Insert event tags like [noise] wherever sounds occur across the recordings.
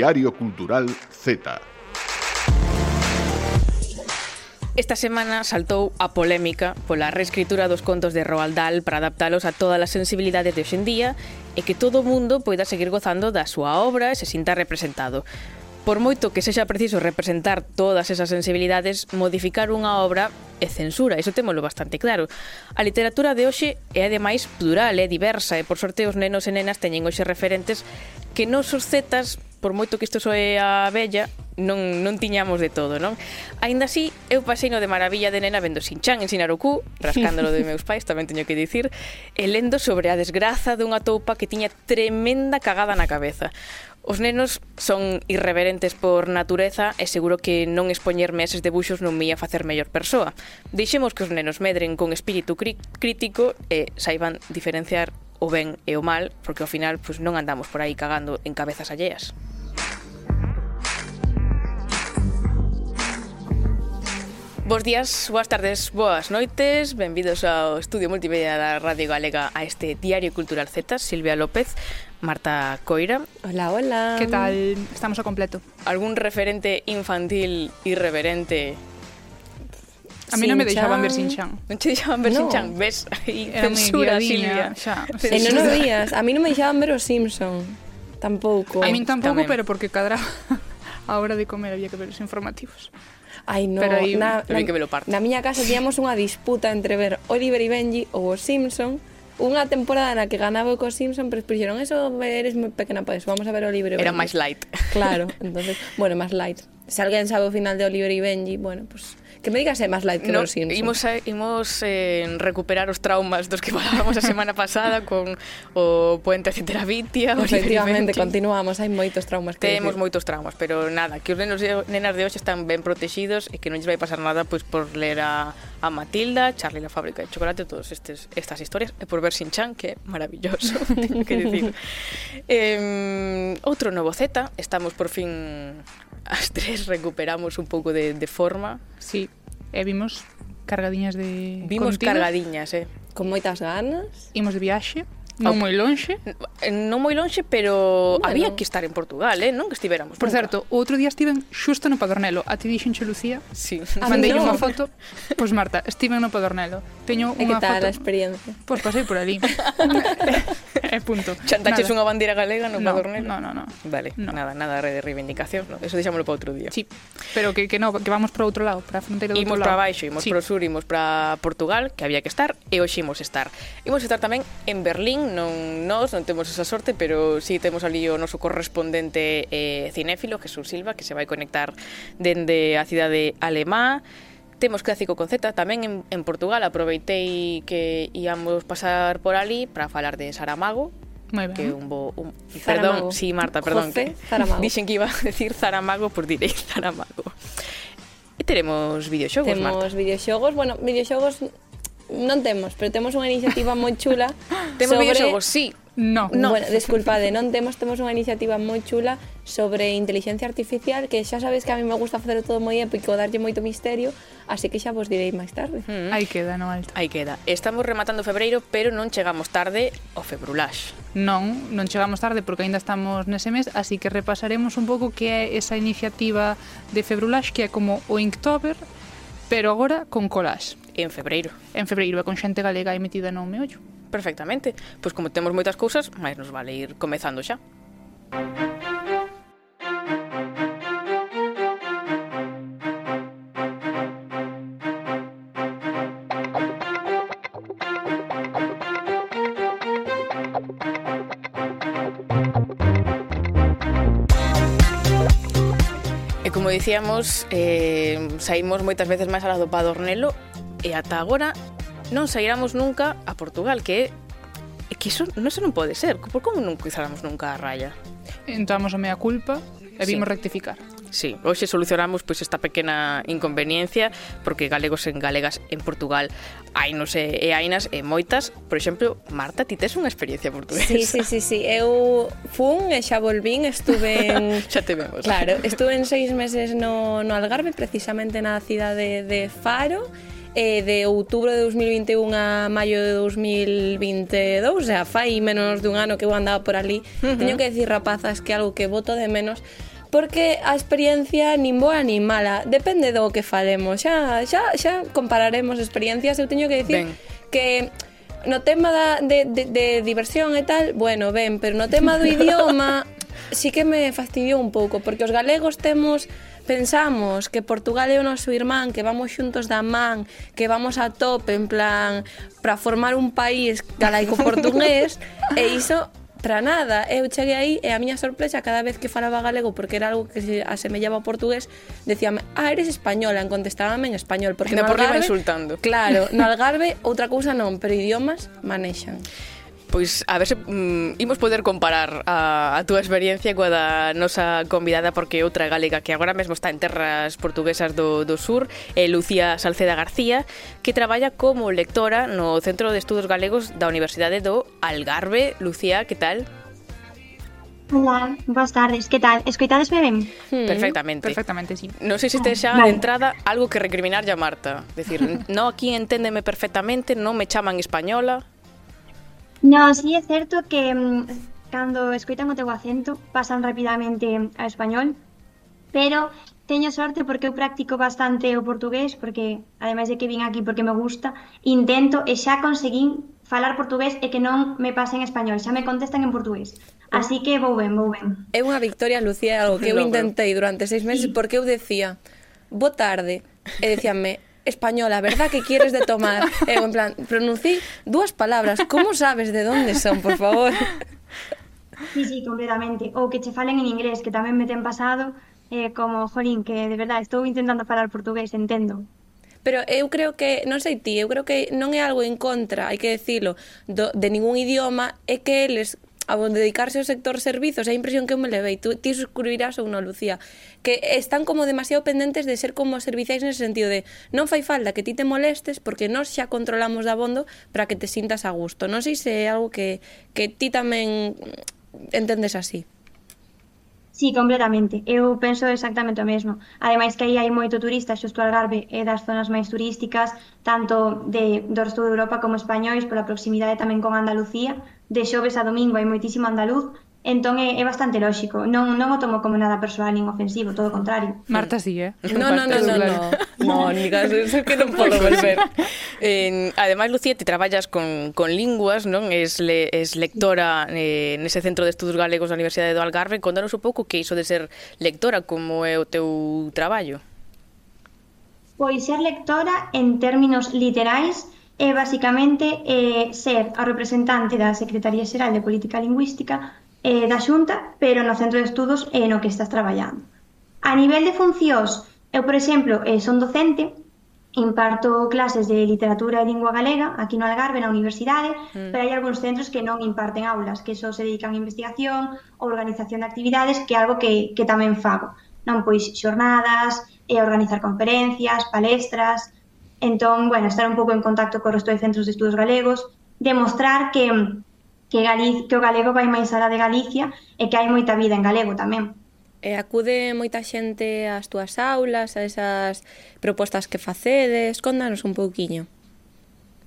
Diario Cultural Z. Esta semana saltou a polémica pola reescritura dos contos de Roald Dahl para adaptalos a todas as sensibilidades de hoxendía e que todo o mundo poida seguir gozando da súa obra e se sinta representado. Por moito que sexa preciso representar todas esas sensibilidades, modificar unha obra e censura, iso témolo bastante claro. A literatura de hoxe é ademais plural, é diversa e por sorte os nenos e nenas teñen hoxe referentes que non os zetas, por moito que isto soe a bella, non, non tiñamos de todo, non? Ainda así, eu paseino de maravilla de nena vendo Sinchan en Sinaruku, rascándolo de meus pais, tamén teño que dicir, e lendo sobre a desgraza dunha toupa que tiña tremenda cagada na cabeza. Os nenos son irreverentes por natureza e seguro que non expoñerme eses debuxos non me ia facer mellor persoa. Deixemos que os nenos medren con espírito crítico e saiban diferenciar o ben e o mal, porque ao final pois, non andamos por aí cagando en cabezas alleas. Bos días, boas tardes, boas noites Benvidos ao Estudio Multimedia da Radio Galega A este Diario Cultural Z, Silvia López Marta Coira. Hola, hola. ¿Qué tal? Estamos a completo. ¿Algún referente infantil irreverente? A mí no me deixaban ver Sinchan. Non te deixaban ver no. Sin ves? Aí, censura, Silvia. Xa. E non o vías. A mí non me deixaban ver os Simpson. Tampouco. A mí tampouco, Tamén. pero porque cadra a [laughs] hora de comer había que ver os informativos. Ai, no, pero aí, na, na, que me lo parto. na miña casa tiñamos unha disputa entre ver Oliver e Benji ou os Simpson unha temporada na que ganaba co Simpson, pero dixeron, eso eres moi pequena para eso, vamos a ver o libro. Era máis light. Claro, entonces, bueno, máis light. Se alguén sabe o final de Oliver e Benji, bueno, pues Que me digas eh, é máis light que no, los Simpsons. Imos, a, eh, imos eh, recuperar os traumas dos que falábamos a semana pasada con o Puente de Efectivamente, continuamos, hai moitos traumas que Temos decir. moitos traumas, pero nada, que os nenos e nenas de hoxe están ben protegidos e que non lles vai pasar nada pois por ler a, a Matilda, Charlie la fábrica de chocolate, todas estes, estas historias, e por ver Sin Chan, que é maravilloso, [laughs] tengo que dicir. [laughs] eh, outro novo Z, estamos por fin as tres recuperamos un pouco de, de forma. Sí, e vimos cargadiñas de Vimos contidos. cargadiñas, eh. Con moitas ganas. Imos de viaxe. Non moi lonxe? Eh, non moi lonxe, pero bueno. había que estar en Portugal, eh? non que estivéramos. Por nunca. certo, o outro día estiven xusto no Padornelo. A ti dixenche Lucía? Sí. Mandei no. unha foto. Pois pues Marta, estiven no Padornelo. Teño unha foto. E que tal a experiencia? Pois pues pasei por ali. [laughs] e eh, punto. Chantaches unha bandeira galega no, no Padornelo? No, no, no. Vale, no. nada, nada de reivindicación, no? Eso deixámoslo para outro día. Sí, pero que, que no, que vamos para outro lado, para a fronteira do outro imos lado. Imos para baixo, imos sí. para o sur, imos para Portugal, que había que estar, e hoxe imos estar. Imos estar tamén en Berlín, non nós non temos esa sorte, pero sí temos ali o noso correspondente eh, cinéfilo, Jesús Silva, que se vai conectar dende a cidade alemá, temos Clásico con Z tamén en, en Portugal aproveitei que íamos pasar por ali para falar de Saramago Muy ben. que un bo, un, Zaramago. perdón, sí, Marta, perdón José que, Zaramago. dixen que iba a decir Zaramago por direi Zaramago e teremos videoxogos, Temos Marta. videoxogos, bueno, videoxogos non temos, pero temos unha iniciativa moi chula [laughs] Temos sobre... videoxogos, sí No. no. Bueno, desculpade, non temos temos unha iniciativa moi chula sobre inteligencia artificial que xa sabes que a mí me gusta facer todo moi épico, darlle moito misterio, así que xa vos direi máis tarde. Mm. Aí queda, no alto. Aí queda. Estamos rematando febreiro, pero non chegamos tarde ao februlax. Non, non chegamos tarde porque aínda estamos nese mes, así que repasaremos un pouco que é esa iniciativa de februlax que é como o Inktober, pero agora con collage en febreiro. En febreiro e con xente galega e metida no meollo. Perfectamente. Pois como temos moitas cousas, máis nos vale ir comezando xa. E como dicíamos, eh, saímos moitas veces máis a la do Padornelo e ata agora non sairamos nunca a Portugal, que é que iso, non se non pode ser. Por como non cruzáramos nunca a raya? Entramos a mea culpa e vimos sí. rectificar. Sí, hoxe solucionamos pois esta pequena inconveniencia porque galegos en galegas en Portugal hai non sei, e hainas e moitas. Por exemplo, Marta, ti tes unha experiencia portuguesa. Sí, sí, sí, sí. Eu fun e xa volvín, estuve en... [laughs] xa te vemos. Claro, estuve en seis meses no, no Algarve, precisamente na cidade de Faro, eh, de outubro de 2021 a maio de 2022, xa fai menos dun ano que eu andaba por ali, uh -huh. teño que decir rapazas que algo que voto de menos porque a experiencia nin boa nin mala, depende do que falemos. Xa xa xa compararemos experiencias, eu teño que dicir ben. que no tema da, de, de, de diversión e tal, bueno, ben, pero no tema do [laughs] idioma sí que me fastidiou un pouco, porque os galegos temos pensamos que Portugal é o noso irmán, que vamos xuntos da man, que vamos a tope en plan para formar un país galaico-portugués, [laughs] e iso para nada. Eu cheguei aí e a miña sorpresa cada vez que falaba galego porque era algo que se asemellaba ao portugués, decíame, "Ah, eres española", en contestábame en español, porque no por Algarve, insultando. Claro, [laughs] no Algarve outra cousa non, pero idiomas manexan. Pois a ver se mm, imos poder comparar a, a túa experiencia coa da nosa convidada porque outra galega que agora mesmo está en terras portuguesas do, do sur é Lucía Salceda García que traballa como lectora no Centro de Estudos Galegos da Universidade do Algarve. Lucía, que tal? Hola, boas tardes, que tal? Escoitadesme ben? Hmm. Perfectamente. Perfectamente, sí. Non sei se este xa vale. de entrada algo que recriminarlle a Marta. Decir, [laughs] no aquí enténdeme perfectamente, non me chaman española, No, sí é certo que mm, cando escoitan o teu acento pasan rapidamente ao español, pero teño sorte porque eu practico bastante o portugués, porque ademais de que vin aquí porque me gusta, intento e xa conseguín falar portugués e que non me pase en español, xa me contestan en portugués. Oh. Así que vou ben, vou ben. É unha victoria, Lucía, algo que eu intentei durante seis meses porque eu decía, bo tarde, e decíanme, española, verdad que quieres de tomar? [laughs] Eu, en plan, pronuncí dúas palabras, como sabes de onde son, por favor? Sí, sí, completamente. Ou que che falen en inglés, que tamén me ten pasado, eh, como, jolín, que de verdade estou intentando falar portugués, entendo. Pero eu creo que, non sei ti, eu creo que non é algo en contra, hai que decirlo, do, de ningún idioma, é que eles ao dedicarse ao sector servizos, é a impresión que eu me levei. Tú, ti suscribirás ou non, Lucía. Que están como demasiado pendentes de ser como serviciais nese sentido de non fai falta que ti te molestes porque nós xa controlamos da bondo para que te sintas a gusto. Non sei se é algo que, que ti tamén entendes así. Sí, completamente. Eu penso exactamente o mesmo. Ademais que aí hai moito turista xusto Algarve e das zonas máis turísticas, tanto de do resto de Europa como españois, pola proximidade tamén con Andalucía, de xoves a domingo hai moitísimo andaluz, Entón é, é bastante lóxico. Non non o tomo como nada persoal nin ofensivo, todo o contrario. Marta sí, eh? No, no, no, no, no. Mónica, eso que non podo volver. Eh, ademais, Lucía, ti traballas con, con linguas, non? Es, le, es lectora eh, nese Centro de Estudos Galegos da Universidade do Algarve. Contanos un pouco que iso de ser lectora, como é o teu traballo? Pois ser lectora en términos literais, é basicamente eh, ser a representante da Secretaría Xeral de Política Lingüística eh, da Xunta, pero no centro de estudos eh, no que estás traballando. A nivel de funcións, eu, por exemplo, eh, son docente, imparto clases de literatura e lingua galega aquí no Algarve, na universidade, mm. pero hai algúns centros que non imparten aulas, que só se dedican a investigación, ou organización de actividades, que é algo que, que tamén fago. Non, pois, xornadas, e organizar conferencias, palestras, Entón, bueno, estar un pouco en contacto co resto de centros de estudos galegos, demostrar que que, Galiz, que o galego vai máis alá de Galicia e que hai moita vida en galego tamén. E acude moita xente ás túas aulas, a esas propostas que facedes, contanos un pouquiño.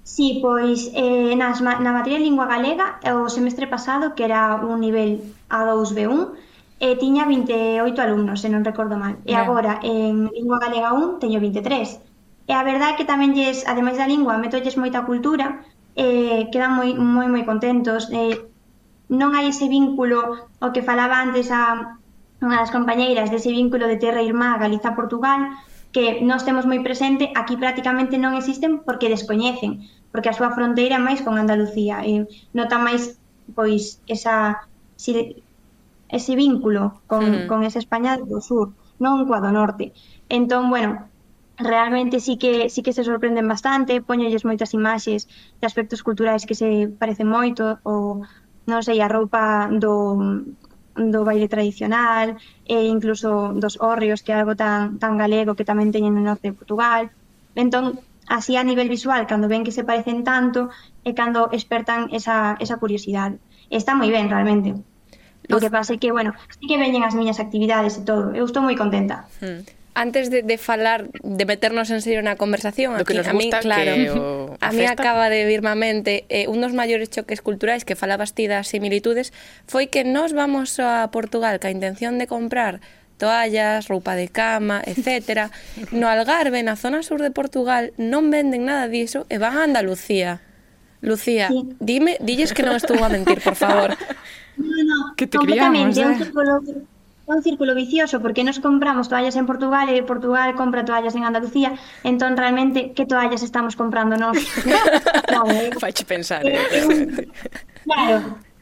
Sí, pois eh, nas, na materia de lingua galega eh, o semestre pasado, que era un nivel A2B1, eh, tiña 28 alumnos, se non recordo mal. E agora en lingua galega 1 teño 23. E a verdade é que tamén lles, ademais da lingua, metolles moita cultura, eh, quedan moi, moi, moi contentos. Eh, non hai ese vínculo, o que falaba antes a unha das compañeiras, dese vínculo de terra irmá Galiza-Portugal, que nós temos moi presente, aquí prácticamente non existen porque descoñecen, porque a súa fronteira máis con Andalucía. E nota máis pois esa si, ese vínculo con, mm. con esa España do sur, non coa do norte. Entón, bueno, realmente sí que sí que se sorprenden bastante, poñolles moitas imaxes de aspectos culturais que se parecen moito ou non sei, a roupa do do baile tradicional e incluso dos horrios que é algo tan, tan galego que tamén teñen no norte de Portugal. Entón, así a nivel visual cando ven que se parecen tanto e cando expertan esa, esa curiosidade. Está moi ben realmente. O que pasa é que, bueno, sí que veñen as miñas actividades e todo. Eu estou moi contenta. Hmm antes de, de falar, de meternos en serio na conversación, do aquí, que nos a mí, claro, que o... a, a mí acaba de vir má mente eh, un dos maiores choques culturais que falabas ti das similitudes foi que nós vamos a Portugal ca intención de comprar toallas, roupa de cama, [laughs] etc. No Algarve, na zona sur de Portugal, non venden nada diso e eh, van a Andalucía. Lucía, sí. dime, dilles que non estuvo a mentir, por favor. [laughs] No, no, que te criamos, eh? Polo, un círculo vicioso porque nos compramos toallas en Portugal e Portugal compra toallas en Andalucía entón realmente que toallas estamos comprando nós [laughs] claro, eh? faiche pensar eh un... claro,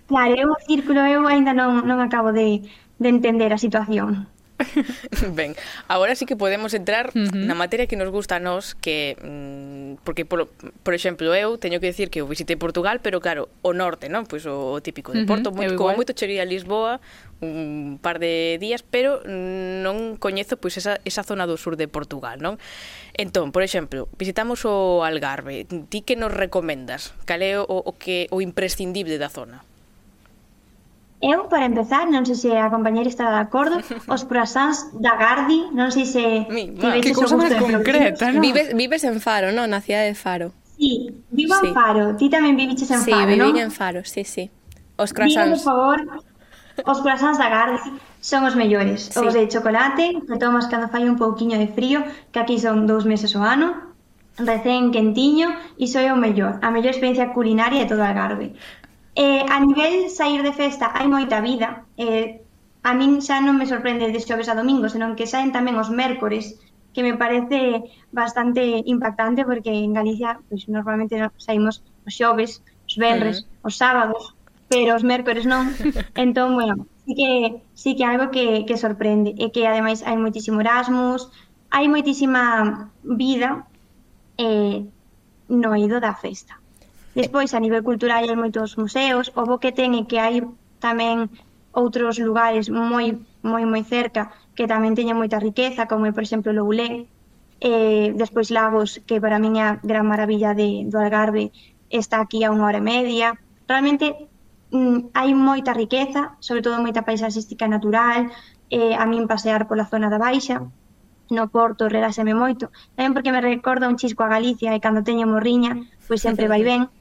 claro, é un círculo eu aínda non, non acabo de, de entender a situación [laughs] ben, agora sí que podemos entrar uh -huh. na materia que nos gusta a nós, que mm, porque por, por exemplo, eu teño que decir que eu visitei Portugal, pero claro, o norte, non? Pois o, o típico de Porto, uh -huh. moito, como moito cheguei a Lisboa un par de días, pero non coñezo pois esa, esa zona do sur de Portugal, non? Entón, por exemplo, visitamos o Algarve. Ti que nos recomendas? Cal é o, o que o imprescindible da zona? Eu, para empezar, non sei se a compañeira está de acordo, [laughs] os croissants da Gardi, non sei se... Mi, que cousa máis concreta, non? Vives, vives en Faro, non? Na cidade de Faro. Sí, vivo sí. en Faro. Ti tamén viviches en sí, Faro, non? Sí, vivín en Faro, sí, sí. Os croissants. Dime, por favor, os croissants da Gardi son os mellores. Sí. Os de chocolate, que tomas cando fai un pouquiño de frío, que aquí son dous meses o ano, recén quentiño, iso é o mellor, a mellor experiencia culinaria de todo Algarve. Eh, a nivel sair de festa hai moita vida. Eh, a min xa non me sorprende de xoves a domingo, senón que saen tamén os mércores, que me parece bastante impactante porque en Galicia pois, normalmente saímos os xoves, os venres, uh -huh. os sábados, pero os mércores non. [laughs] Entón, bueno, sí que, sí que algo que, que sorprende. E que ademais hai moitísimo Erasmus, hai moitísima vida eh, no ido da festa. Despois, a nivel cultural, hai moitos museos. O bo que ten é que hai tamén outros lugares moi moi moi cerca que tamén teñen moita riqueza, como é, por exemplo, Loulé, eh, despois Lagos, que para min é a gran maravilla de, do Algarve, está aquí a unha hora e media. Realmente mm, hai moita riqueza, sobre todo moita paisaxística natural, eh, a min pasear pola zona da Baixa, no Porto relaseme moito, tamén porque me recorda un chisco a Galicia e cando teño morriña, pois sempre vai [laughs] ben.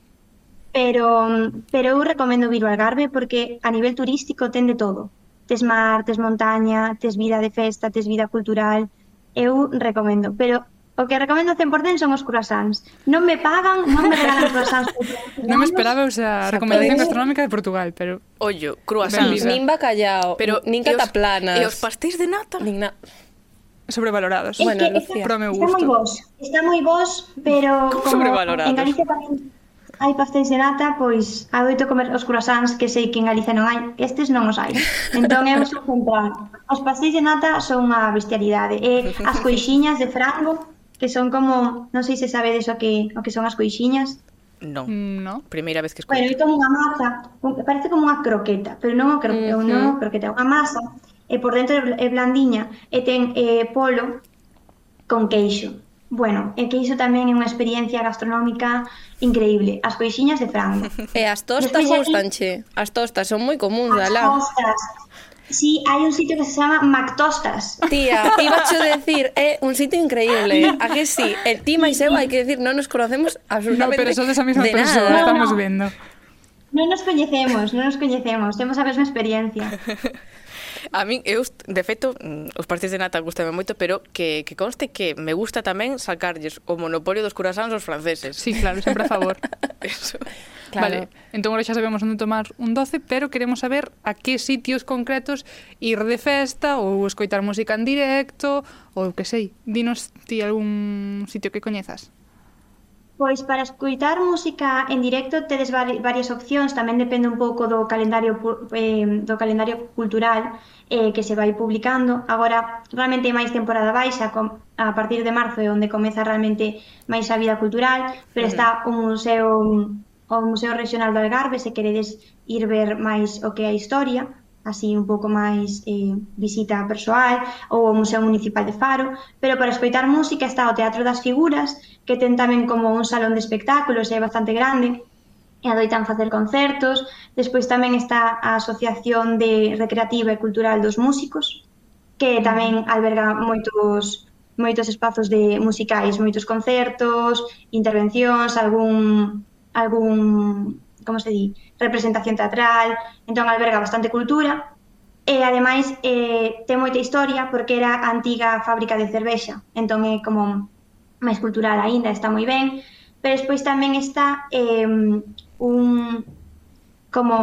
Pero, pero eu recomendo vir ao Algarve porque a nivel turístico ten de todo. Tes mar, tes montaña, tes vida de festa, tes vida cultural. Eu recomendo, pero o que recomendo 100% son os croissants. Non me pagan, non me regalan croissants. [laughs] non me esperaba, esa a recomendación gastronómica de Portugal, pero... Ollo, croissants. Nin bacallao, pero nin cataplanas. E os pastéis de nata? Nin na... Sobrevalorados. Es bueno, que Lucía. Está, está moi vos, está moi vos, pero... Como, como sobrevalorados? En Galicia tamén hai pastéis de nata, pois adoito comer os croissants que sei que en Galicia non hai, estes non os hai. Entón eu sou central. Os pastéis de nata son unha bestialidade. E as coixiñas de frango, que son como, non sei se sabedes o que o que son as coixiñas. Non. Mm, no. Primeira vez que escoito. Bueno, é como unha masa, parece como unha croqueta, pero non o croqueta, uh -huh. non croqueta, unha masa e por dentro é blandiña e ten eh, polo con queixo. Bueno, é que iso tamén é unha experiencia gastronómica increíble. As coixiñas de frango. [laughs] E as tostas gustanche. Aquí... As tostas son moi comuns, as alá. As tostas. Sí, hai un sitio que se chama Mactostas. Tía, [laughs] iba a decir, é eh, un sitio increíble. A que sí, el ti máis eu, hai que decir, non nos conocemos absolutamente No, pero son esa mesma persoa, estamos no. vendo. Non nos coñecemos, non nos coñecemos, temos a mesma experiencia. [laughs] A min, eu, de feito, mm, os pastéis de nata gustame moito, pero que, que conste que me gusta tamén sacarlles o monopolio dos curasáns aos franceses. Sí, claro, sempre a favor. [laughs] Eso. Claro. Vale, entón agora xa sabemos onde tomar un doce, pero queremos saber a que sitios concretos ir de festa ou escoitar música en directo ou que sei. Dinos ti algún sitio que coñezas. Pois para escoitar música en directo tedes varias opcións, tamén depende un pouco do calendario eh, do calendario cultural eh, que se vai publicando. Agora realmente hai máis temporada baixa, com, a partir de marzo é onde comeza realmente máis a vida cultural, pero está o museo o Museo Regional do Algarve se queredes ir ver máis o que é a historia así un pouco máis eh, visita persoal ou o Museo Municipal de Faro, pero para escoitar música está o Teatro das Figuras, que ten tamén como un salón de espectáculos, é bastante grande, e adoitan facer concertos. Despois tamén está a Asociación de Recreativa e Cultural dos Músicos, que tamén alberga moitos moitos espazos de musicais, moitos concertos, intervencións, algún algún como se di, representación teatral, entón alberga bastante cultura, e ademais eh, ten moita historia porque era a antiga fábrica de cervexa, entón é como máis cultural aínda, está moi ben, pero despois tamén está eh, un como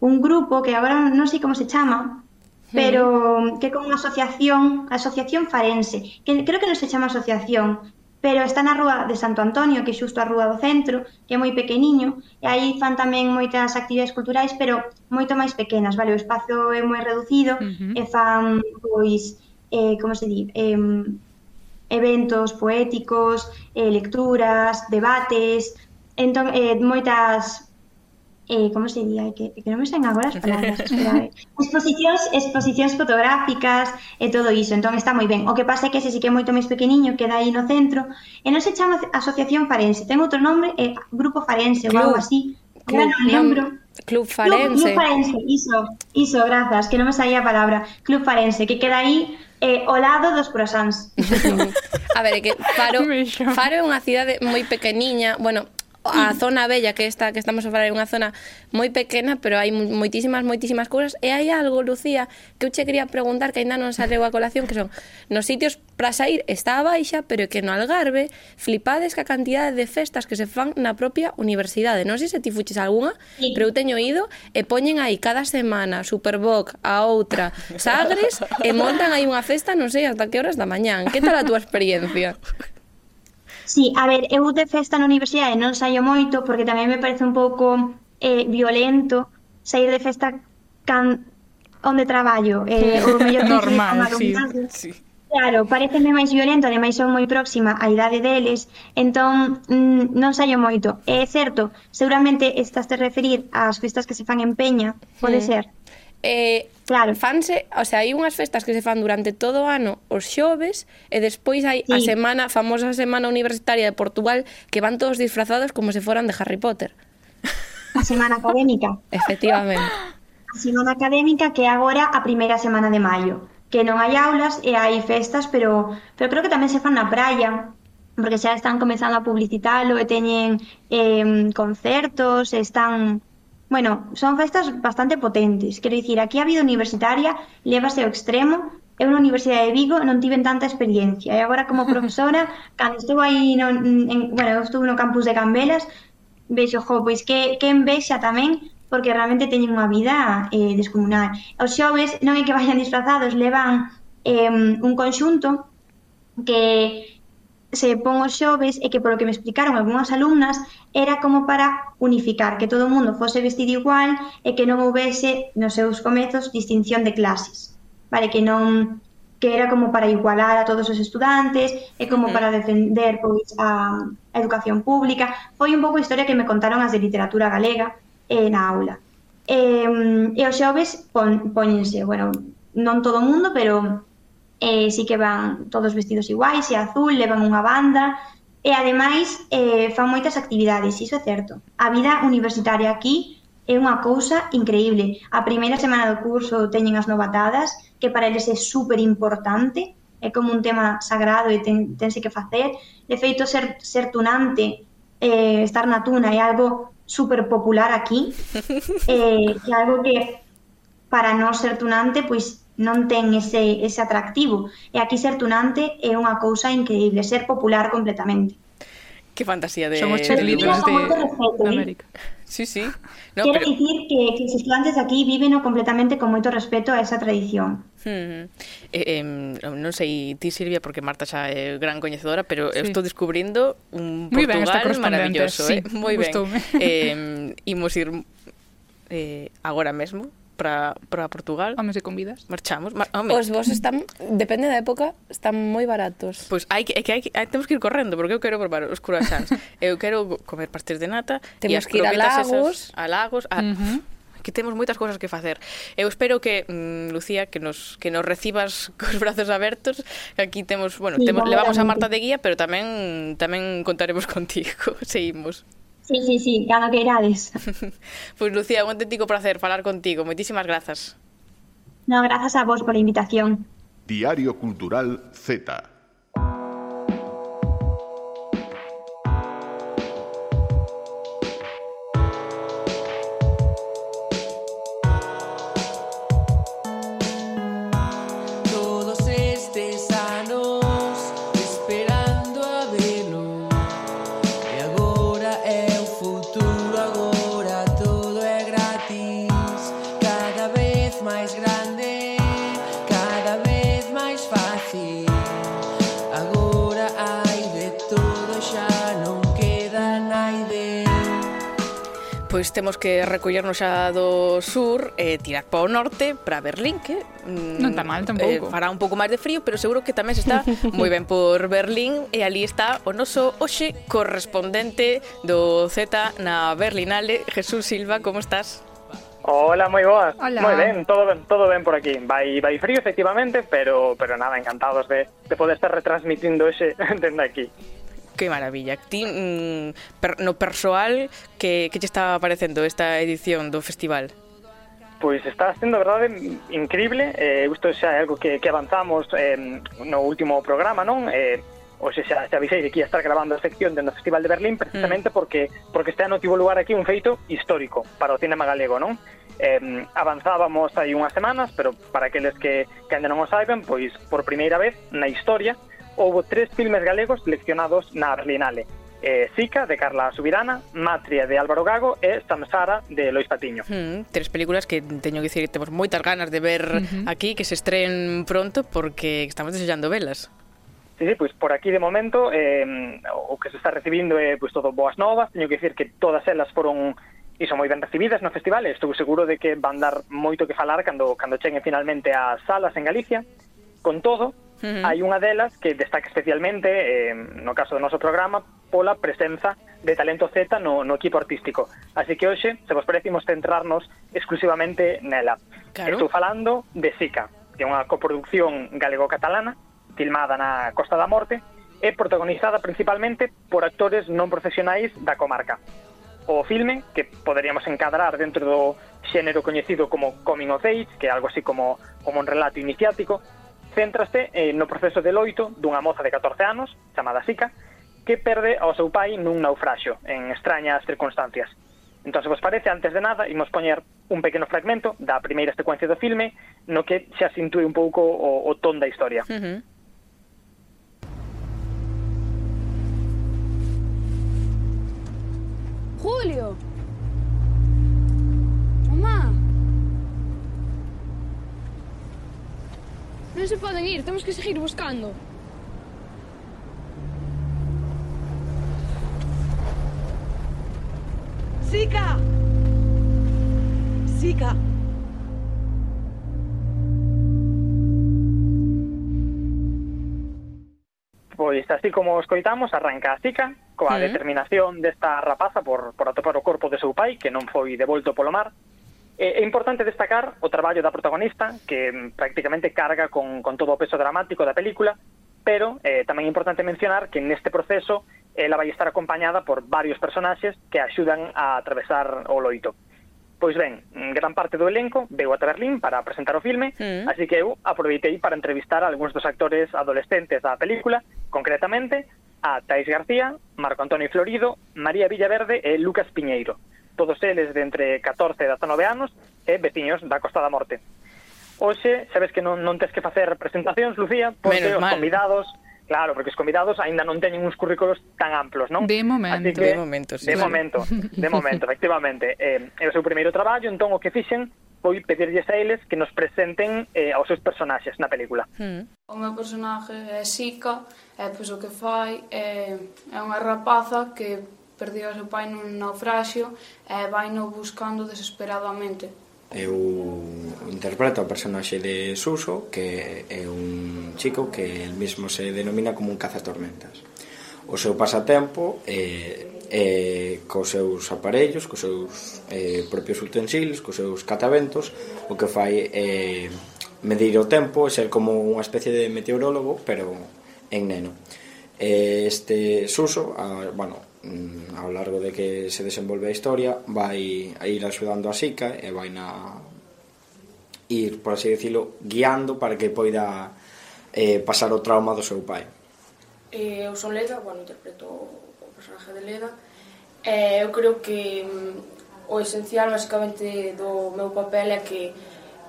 un grupo que agora non sei como se chama, pero que é como unha asociación, Asociación Farense, que creo que non se chama asociación, pero está na rúa de Santo Antonio, que é xusto a rúa do centro, que é moi pequeniño, e aí fan tamén moitas actividades culturais, pero moito máis pequenas, vale? O espazo é moi reducido, uh -huh. e fan, pois, eh, como se di, eh, eventos poéticos, eh, lecturas, debates, entón, eh, moitas eh, como se diría, que, que non me saen agora as [laughs] palabras, espera, eh. exposicións, exposicións fotográficas e todo iso, entón está moi ben. O que pasa é que ese sí que é moito máis pequeniño, queda aí no centro, eh, e non se chama Asociación Farense, ten outro nome, eh, Grupo Farense Club. ou algo así, Club, non lembro. Club Farense. Club, Club Farense, iso, iso, grazas, que non me saía a palabra. Club Farense, que queda aí eh, o lado dos croissants. [laughs] a ver, é que Faro, [laughs] Faro é unha cidade moi pequeniña, bueno, a zona bella que esta que estamos a falar é unha zona moi pequena, pero hai moitísimas moitísimas cousas e hai algo, Lucía, que eu che quería preguntar que aínda non saleu a colación, que son nos sitios para sair está a baixa, pero que no Algarve flipades que a cantidade de festas que se fan na propia universidade. Non sei se ti fuches algunha, sí. pero eu teño ido e poñen aí cada semana Superboc, a outra, Sagres e montan aí unha festa, non sei, hasta que horas da mañán. Que tal a túa experiencia? [laughs] Sí, a ver, eu de festa na universidade non saio moito porque tamén me parece un pouco eh, violento sair de festa can onde traballo. Eh, o mellor Normal, sí, sí. Claro, pareceme máis violento, ademais son moi próxima á idade deles, entón mm, non saio moito. É certo, seguramente estás te referir ás festas que se fan en Peña, pode sí. ser eh, claro. fanse, o sea, hai unhas festas que se fan durante todo o ano os xoves e despois hai sí. a semana, famosa semana universitaria de Portugal que van todos disfrazados como se foran de Harry Potter. A semana académica. Efectivamente. A semana académica que é agora a primeira semana de maio, que non hai aulas e hai festas, pero pero creo que tamén se fan na praia, porque xa están comenzando a publicitalo e teñen eh, concertos, están Bueno, son festas bastante potentes. Quero dicir, aquí a vida universitaria levase ao extremo. Eu na Universidade de Vigo non tiven tanta experiencia. E agora como [laughs] profesora, cando estou aí, no, en, bueno, eu estuve no campus de Cambelas, vexo, jo, pois que, que envexa tamén porque realmente teñen unha vida eh, descomunal. Os xoves non é que [laughs] vayan disfrazados, levan eh, un conxunto que se pon os xoves e que polo que me explicaron algunhas alumnas era como para unificar, que todo o mundo fose vestido igual e que non houvese nos seus comezos distinción de clases. Vale, que non que era como para igualar a todos os estudantes e como para defender pois a, a educación pública. Foi un pouco a historia que me contaron as de literatura galega eh, na aula. E, e os xoves pon, poñense, bueno, non todo o mundo, pero eh, sí que van todos vestidos iguais, e azul, levan unha banda, e ademais eh, fan moitas actividades, iso é certo. A vida universitaria aquí é unha cousa increíble. A primeira semana do curso teñen as novatadas, que para eles é super importante, é como un tema sagrado e ten, tense que facer. De feito, ser, ser tunante, eh, estar na tuna, é algo super popular aquí, [laughs] eh, é algo que para non ser tunante, pois non ten ese, ese atractivo. E aquí ser tunante é unha cousa increíble, ser popular completamente. Que fantasía de Somos libros de, respeto, de América. Sí, sí. No, Quero pero... dicir que, que os estudantes aquí viven completamente con moito respeto a esa tradición. Hmm. Eh, eh, non sei ti, Silvia, porque Marta xa é gran coñecedora, pero sí. estou descubrindo un Muy Portugal ben, maravilloso. ¿eh? Sí, [laughs] eh? Moi ben. Eh, imos ir eh, agora mesmo para para Portugal. Home, se convidas. Marchamos. Mar, home. Os vos están, depende da época, están moi baratos. Pois pues hai que, é que hai, hai, temos que ir correndo, porque eu quero probar os croissants. [laughs] eu quero comer pastéis de nata temos que ir a lagos. Esas, a lagos, a... Uh -huh que temos moitas cousas que facer. Eu espero que, mm, Lucía, que nos que nos recibas [laughs] cos brazos abertos, que aquí temos, bueno, sí, temos, levamos a Marta de guía, pero tamén tamén contaremos [laughs] contigo, seguimos. Sí, sí, sí, cando queirades. pois, Lucía, un auténtico placer falar contigo. Moitísimas grazas. No, grazas a vos pola invitación. Diario Cultural Z. pois temos que recollernos xa do sur e tirar para o norte, para Berlín, que mm, non está mal tampouco. Eh, fará un pouco máis de frío, pero seguro que tamén se está [laughs] moi ben por Berlín e ali está o noso hoxe correspondente do Z na Berlinale, Jesús Silva, como estás? Hola, moi boas. Hola. Moi ben, todo ben, todo ben por aquí. Vai vai frío efectivamente, pero pero nada, encantados de de poder estar retransmitindo ese [laughs] dende aquí. Que maravilla. Ti, mm, per, no persoal, que, que te está parecendo esta edición do festival? Pois está sendo, verdade, increíble. Eh, isto xa é algo que, que avanzamos eh, no último programa, non? Eh, hoxe xa, xa avisei que ia estar gravando a sección do Festival de Berlín precisamente mm. porque porque este ano tivo lugar aquí un feito histórico para o cinema galego, non? Eh, avanzábamos hai unhas semanas, pero para aqueles que, que ainda non o saiben, pois por primeira vez na historia houve tres filmes galegos seleccionados na Berlinale. Eh, Sica, de Carla Subirana, Matria, de Álvaro Gago e Samsara, de Lois Patiño. Mm, tres películas que teño que dicir que temos moitas ganas de ver uh -huh. aquí, que se estreen pronto, porque estamos desellando velas. Sí, sí, pois por aquí de momento eh, o que se está recibindo é eh, pois todo boas novas, teño que dicir que todas elas foron iso moi ben recibidas no festival, estou seguro de que van dar moito que falar cando cando cheguen finalmente ás salas en Galicia. Con todo, Uh -huh. Hai unha delas que destaca especialmente, eh, no caso do noso programa, pola presenza de talento Z no, no equipo artístico. Así que hoxe, se vos parecimos centrarnos exclusivamente nela. Claro. Estou falando de Sica, que é unha coproducción galego-catalana, filmada na Costa da Morte, e protagonizada principalmente por actores non profesionais da comarca. O filme, que poderíamos encadrar dentro do xénero coñecido como Coming of Age, que é algo así como, como un relato iniciático, céntrase eh, no proceso de loito dunha moza de 14 anos, chamada Sica, que perde ao seu pai nun naufraxio, en extrañas circunstancias. Entón, se vos parece, antes de nada, imos poñer un pequeno fragmento da primeira secuencia do filme no que xa se intúe un pouco o, o ton da historia. Uh -huh. Julio! se poden ir, temos que seguir buscando. Sica! Sica! Pois así como escoitamos, arranca a Sica coa determinación desta rapaza por, por atopar o corpo de seu pai que non foi devolto polo mar Eh, é importante destacar o traballo da protagonista, que mm, prácticamente carga con, con todo o peso dramático da película, pero eh, tamén é importante mencionar que neste proceso ela vai estar acompañada por varios personaxes que axudan a atravesar o loito. Pois ben, mm, gran parte do elenco veu a Berlín para presentar o filme, mm. así que eu aproveitei para entrevistar a algúns dos actores adolescentes da película, concretamente a Tais García, Marco Antonio Florido, María Villaverde e Lucas Piñeiro todos eles de entre 14 e 19 anos e veciños da Costa da Morte. Hoxe, sabes que non, non tens que facer presentacións, Lucía, porque Menos os mal. convidados Claro, porque os convidados aínda non teñen uns currículos tan amplos, non? De momento, que, eh. de momento, sí, de claro. momento, de momento, [laughs] efectivamente. Eh, é o seu primeiro traballo, entón o que fixen foi pedirlles a eles que nos presenten eh, aos seus personaxes na película. Mm. O meu personaxe é Sika, é pois o que fai é, é unha rapaza que perdeu a seu pai nun naufraxio e vai no buscando desesperadamente. Eu interpreto o personaxe de Suso, que é un chico que el mismo se denomina como un cazatormentas. O seu pasatempo é, é cos seus aparellos, cos seus é, propios utensilios, cos seus cataventos, o que fai é medir o tempo e ser como unha especie de meteorólogo, pero en neno. Eh, este Suso, a, bueno, Mm, ao largo de que se desenvolve a historia vai a ir axudando a Sica e vai na ir, por así decirlo, guiando para que poida eh, pasar o trauma do seu pai. Eh, eu son Leda, bueno, interpreto o personaje de Leda eh, eu creo que mm, o esencial basicamente do meu papel é que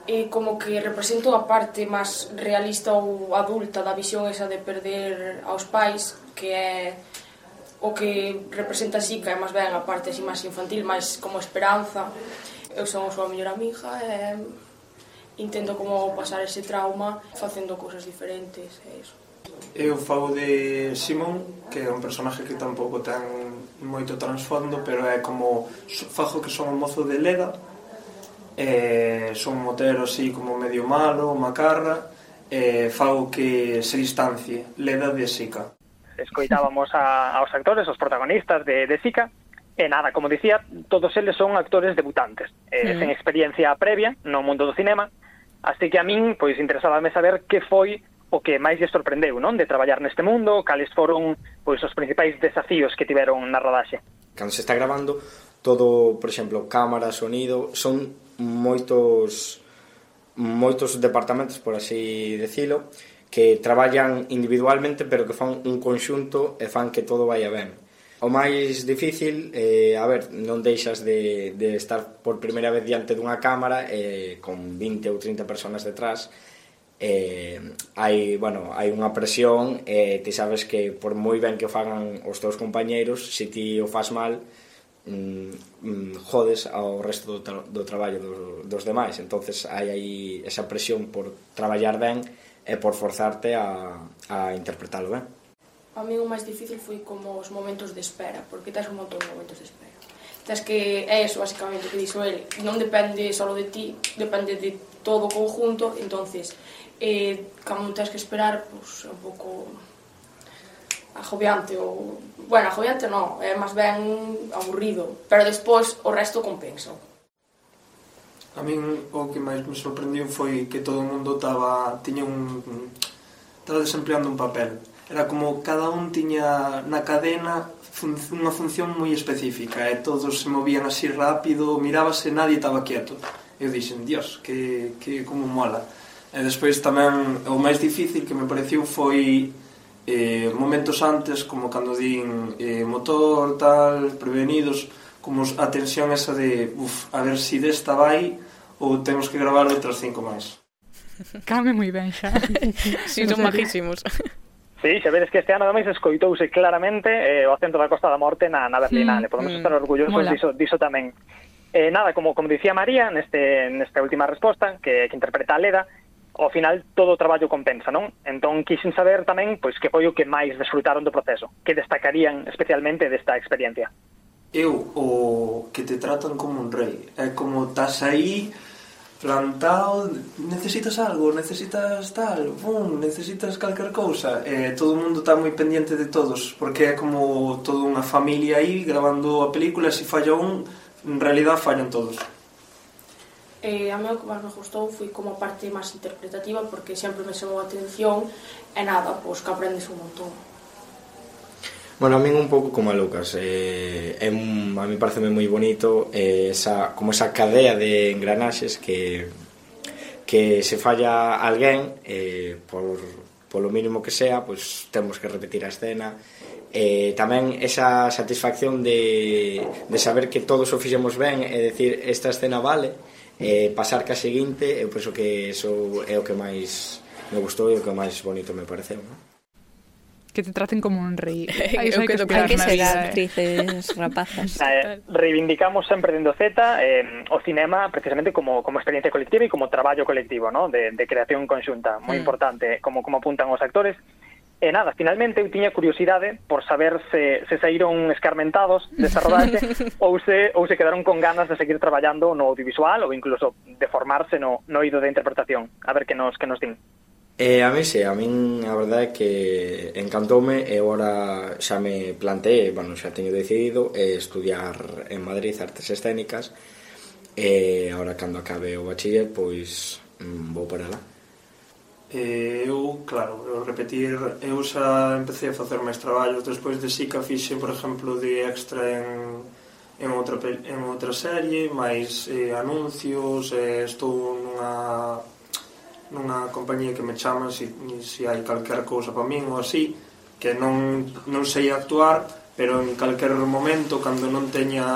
eh, como que represento a parte máis realista ou adulta da visión esa de perder aos pais que é o que representa así que é máis ben a parte así máis infantil, máis como esperanza. Eu son a súa mellor amiga e intento como pasar ese trauma facendo cousas diferentes e iso. Eu falo de Simón, que é un personaje que tampouco ten moito transfondo, pero é como fajo que son un mozo de Leda, eh, son motero así como medio malo, macarra, e fago que se distancie, Leda de Sica escoitábamos a, aos actores, os protagonistas de, de Sica, E nada, como dicía, todos eles son actores debutantes, eh, mm. sen experiencia previa no mundo do cinema, así que a min, pois, interesábame saber que foi o que máis lle sorprendeu, non? De traballar neste mundo, cales foron pois os principais desafíos que tiveron na rodaxe. Cando se está gravando, todo, por exemplo, cámara, sonido, son moitos moitos departamentos, por así decilo, que traballan individualmente pero que fan un conxunto e fan que todo vaya ben. O máis difícil, eh, a ver, non deixas de, de estar por primeira vez diante dunha cámara eh, con 20 ou 30 personas detrás eh, hai, bueno, hai unha presión e eh, ti sabes que por moi ben que fagan os teus compañeiros se ti o fas mal mm, mm, jodes ao resto do, tra do traballo do, dos demais entonces hai aí esa presión por traballar ben e por forzarte a, a interpretalo ben. A mí o máis difícil foi como os momentos de espera, porque tens un montón de momentos de espera. Tens que, é eso, basicamente, que dixo ele, non depende só de ti, depende de todo o conjunto, entonces, eh, cando tens que esperar, pues, é un pouco agobiante ou... Bueno, agobiante non, é máis ben aburrido, pero despois o resto compensa. A min o que máis me sorprendiu foi que todo o mundo estaba tiña un, estaba desempleando un papel. Era como cada un tiña na cadena fun, unha función moi específica e todos se movían así rápido, mirábase, nadie estaba quieto. Eu dixen, dios, que, que como mola. E despois tamén o máis difícil que me pareceu foi eh, momentos antes, como cando din eh, motor, tal, prevenidos, como a tensión esa de, uf, a ver si desta vai ou temos que gravar outras cinco máis. [laughs] Came moi ben xa. [laughs] sí, son majísimos. [laughs] Sí, xa vedes que este ano ademais escoitouse claramente eh, o acento da Costa da Morte na, na Berlinale. Mm, Podemos mm, estar orgullosos diso, diso tamén. Eh, nada, como, como dicía María neste, nesta última resposta que, que interpreta a Leda, ao final todo o traballo compensa, non? Entón quixen saber tamén pois que foi o que máis desfrutaron do proceso, que destacarían especialmente desta experiencia eu o que te tratan como un rei. É como estás aí plantado necesitas algo necesitas tal bum, necesitas calquer cousa. E todo o mundo está moi pendiente de todos porque é como toda unha familia aí grabando a película se falla un en realidad fallan todos. Eh, a mí o que máis me gustou foi como a parte máis interpretativa porque sempre me chamou a atención e nada, pois que aprendes un montón. Bueno, a min un pouco como a Lucas eh, é un, A mí parece moi bonito eh, esa, Como esa cadea de engranaxes Que que se falla alguén eh, por, polo mínimo que sea pois temos que repetir a escena eh, tamén esa satisfacción de, de saber que todos o fixemos ben é dicir, esta escena vale eh, pasar ca seguinte eu penso que eso é o que máis me gustou e o que máis bonito me pareceu non? que te traten como un rei. Aí hai que, que que ser actrices rapazas. [laughs] Eh, reivindicamos sempre dentro Z eh, o cinema precisamente como, como experiencia colectiva e como traballo colectivo, ¿no? de, de creación conxunta, moi mm. importante, como, como apuntan os actores. E nada, finalmente eu tiña curiosidade por saber se, se saíron escarmentados [laughs] desta rodaxe ou, se, ou se quedaron con ganas de seguir traballando no audiovisual ou incluso de formarse no, no ido de interpretación. A ver que nos, que nos din. Eh, a mí, sí, a min a verdade é que encantoume e agora xa me planteé, bueno, xa teño decidido eh, estudiar en Madrid artes escénicas e agora cando acabe o bachiller pois mm, vou para lá. E eu, claro, eu repetir, eu xa empecé a facer máis traballos despois de Sica fixe, por exemplo, de extra en en outra en outra serie, máis eh, anuncios, eh, estou nunha nunha compañía que me chaman se si, si hai calquer cousa para min ou así, que non, non sei actuar, pero en calquer momento, cando non teña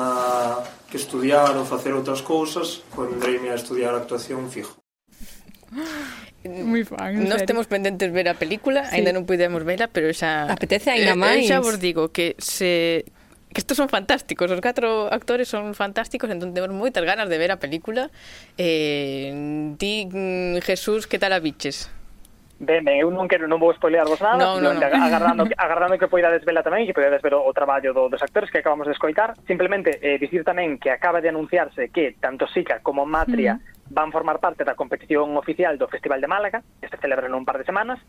que estudiar ou facer outras cousas, pondreime a estudiar actuación fijo. Moi fan. Nós temos pendentes ver a película, sí. aínda non podemos vela, pero xa Apetece aínda máis. Eh, xa vos digo que se que estos son fantásticos, os catro actores son fantásticos, entón temos moitas ganas de ver a película. Eh, ti, mm, Jesús, que tal a biches? Ben, ben, eu non quero, non vou spoilearvos nada, no, no, no. agarrando, agarrando que poidades vela tamén, e que poidades ver o, o traballo do, dos actores que acabamos de escoitar. Simplemente, eh, dicir tamén que acaba de anunciarse que tanto Sica como Matria mm. van formar parte da competición oficial do Festival de Málaga, que se celebra nun par de semanas,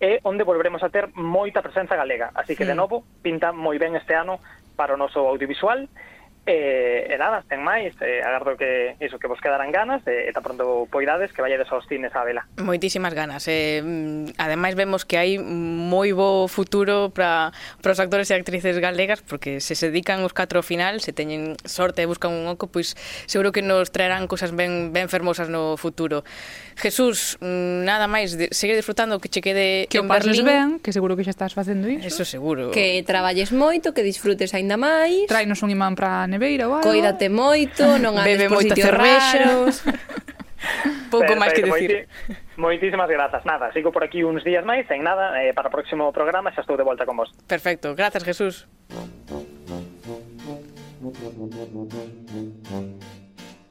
e onde volveremos a ter moita presenza galega. Así que, sí. de novo, pinta moi ben este ano para o noso audiovisual e, e nada, sen máis, eh, agardo que iso que vos quedaran ganas e, e tan pronto poidades que vayades aos cines a vela. Moitísimas ganas. Eh, ademais vemos que hai moi bo futuro para para os actores e actrices galegas porque se se dedican os catro ao final, se teñen sorte e buscan un oco, pois seguro que nos traerán cousas ben ben fermosas no futuro. Jesús, mm, nada máis, de, seguir disfrutando que che quede que en Berlín. ben, que seguro que xa estás facendo iso. Eso seguro. Que traballes moito, que disfrutes aínda máis. Trainos un imán para a neveira ou algo. Coídate moito, non andes por sitios raros. [laughs] Pouco máis que decir. Moitísimas grazas. Nada, sigo por aquí uns días máis, en nada, eh, para o próximo programa xa estou de volta con vos. Perfecto. Grazas, Jesús.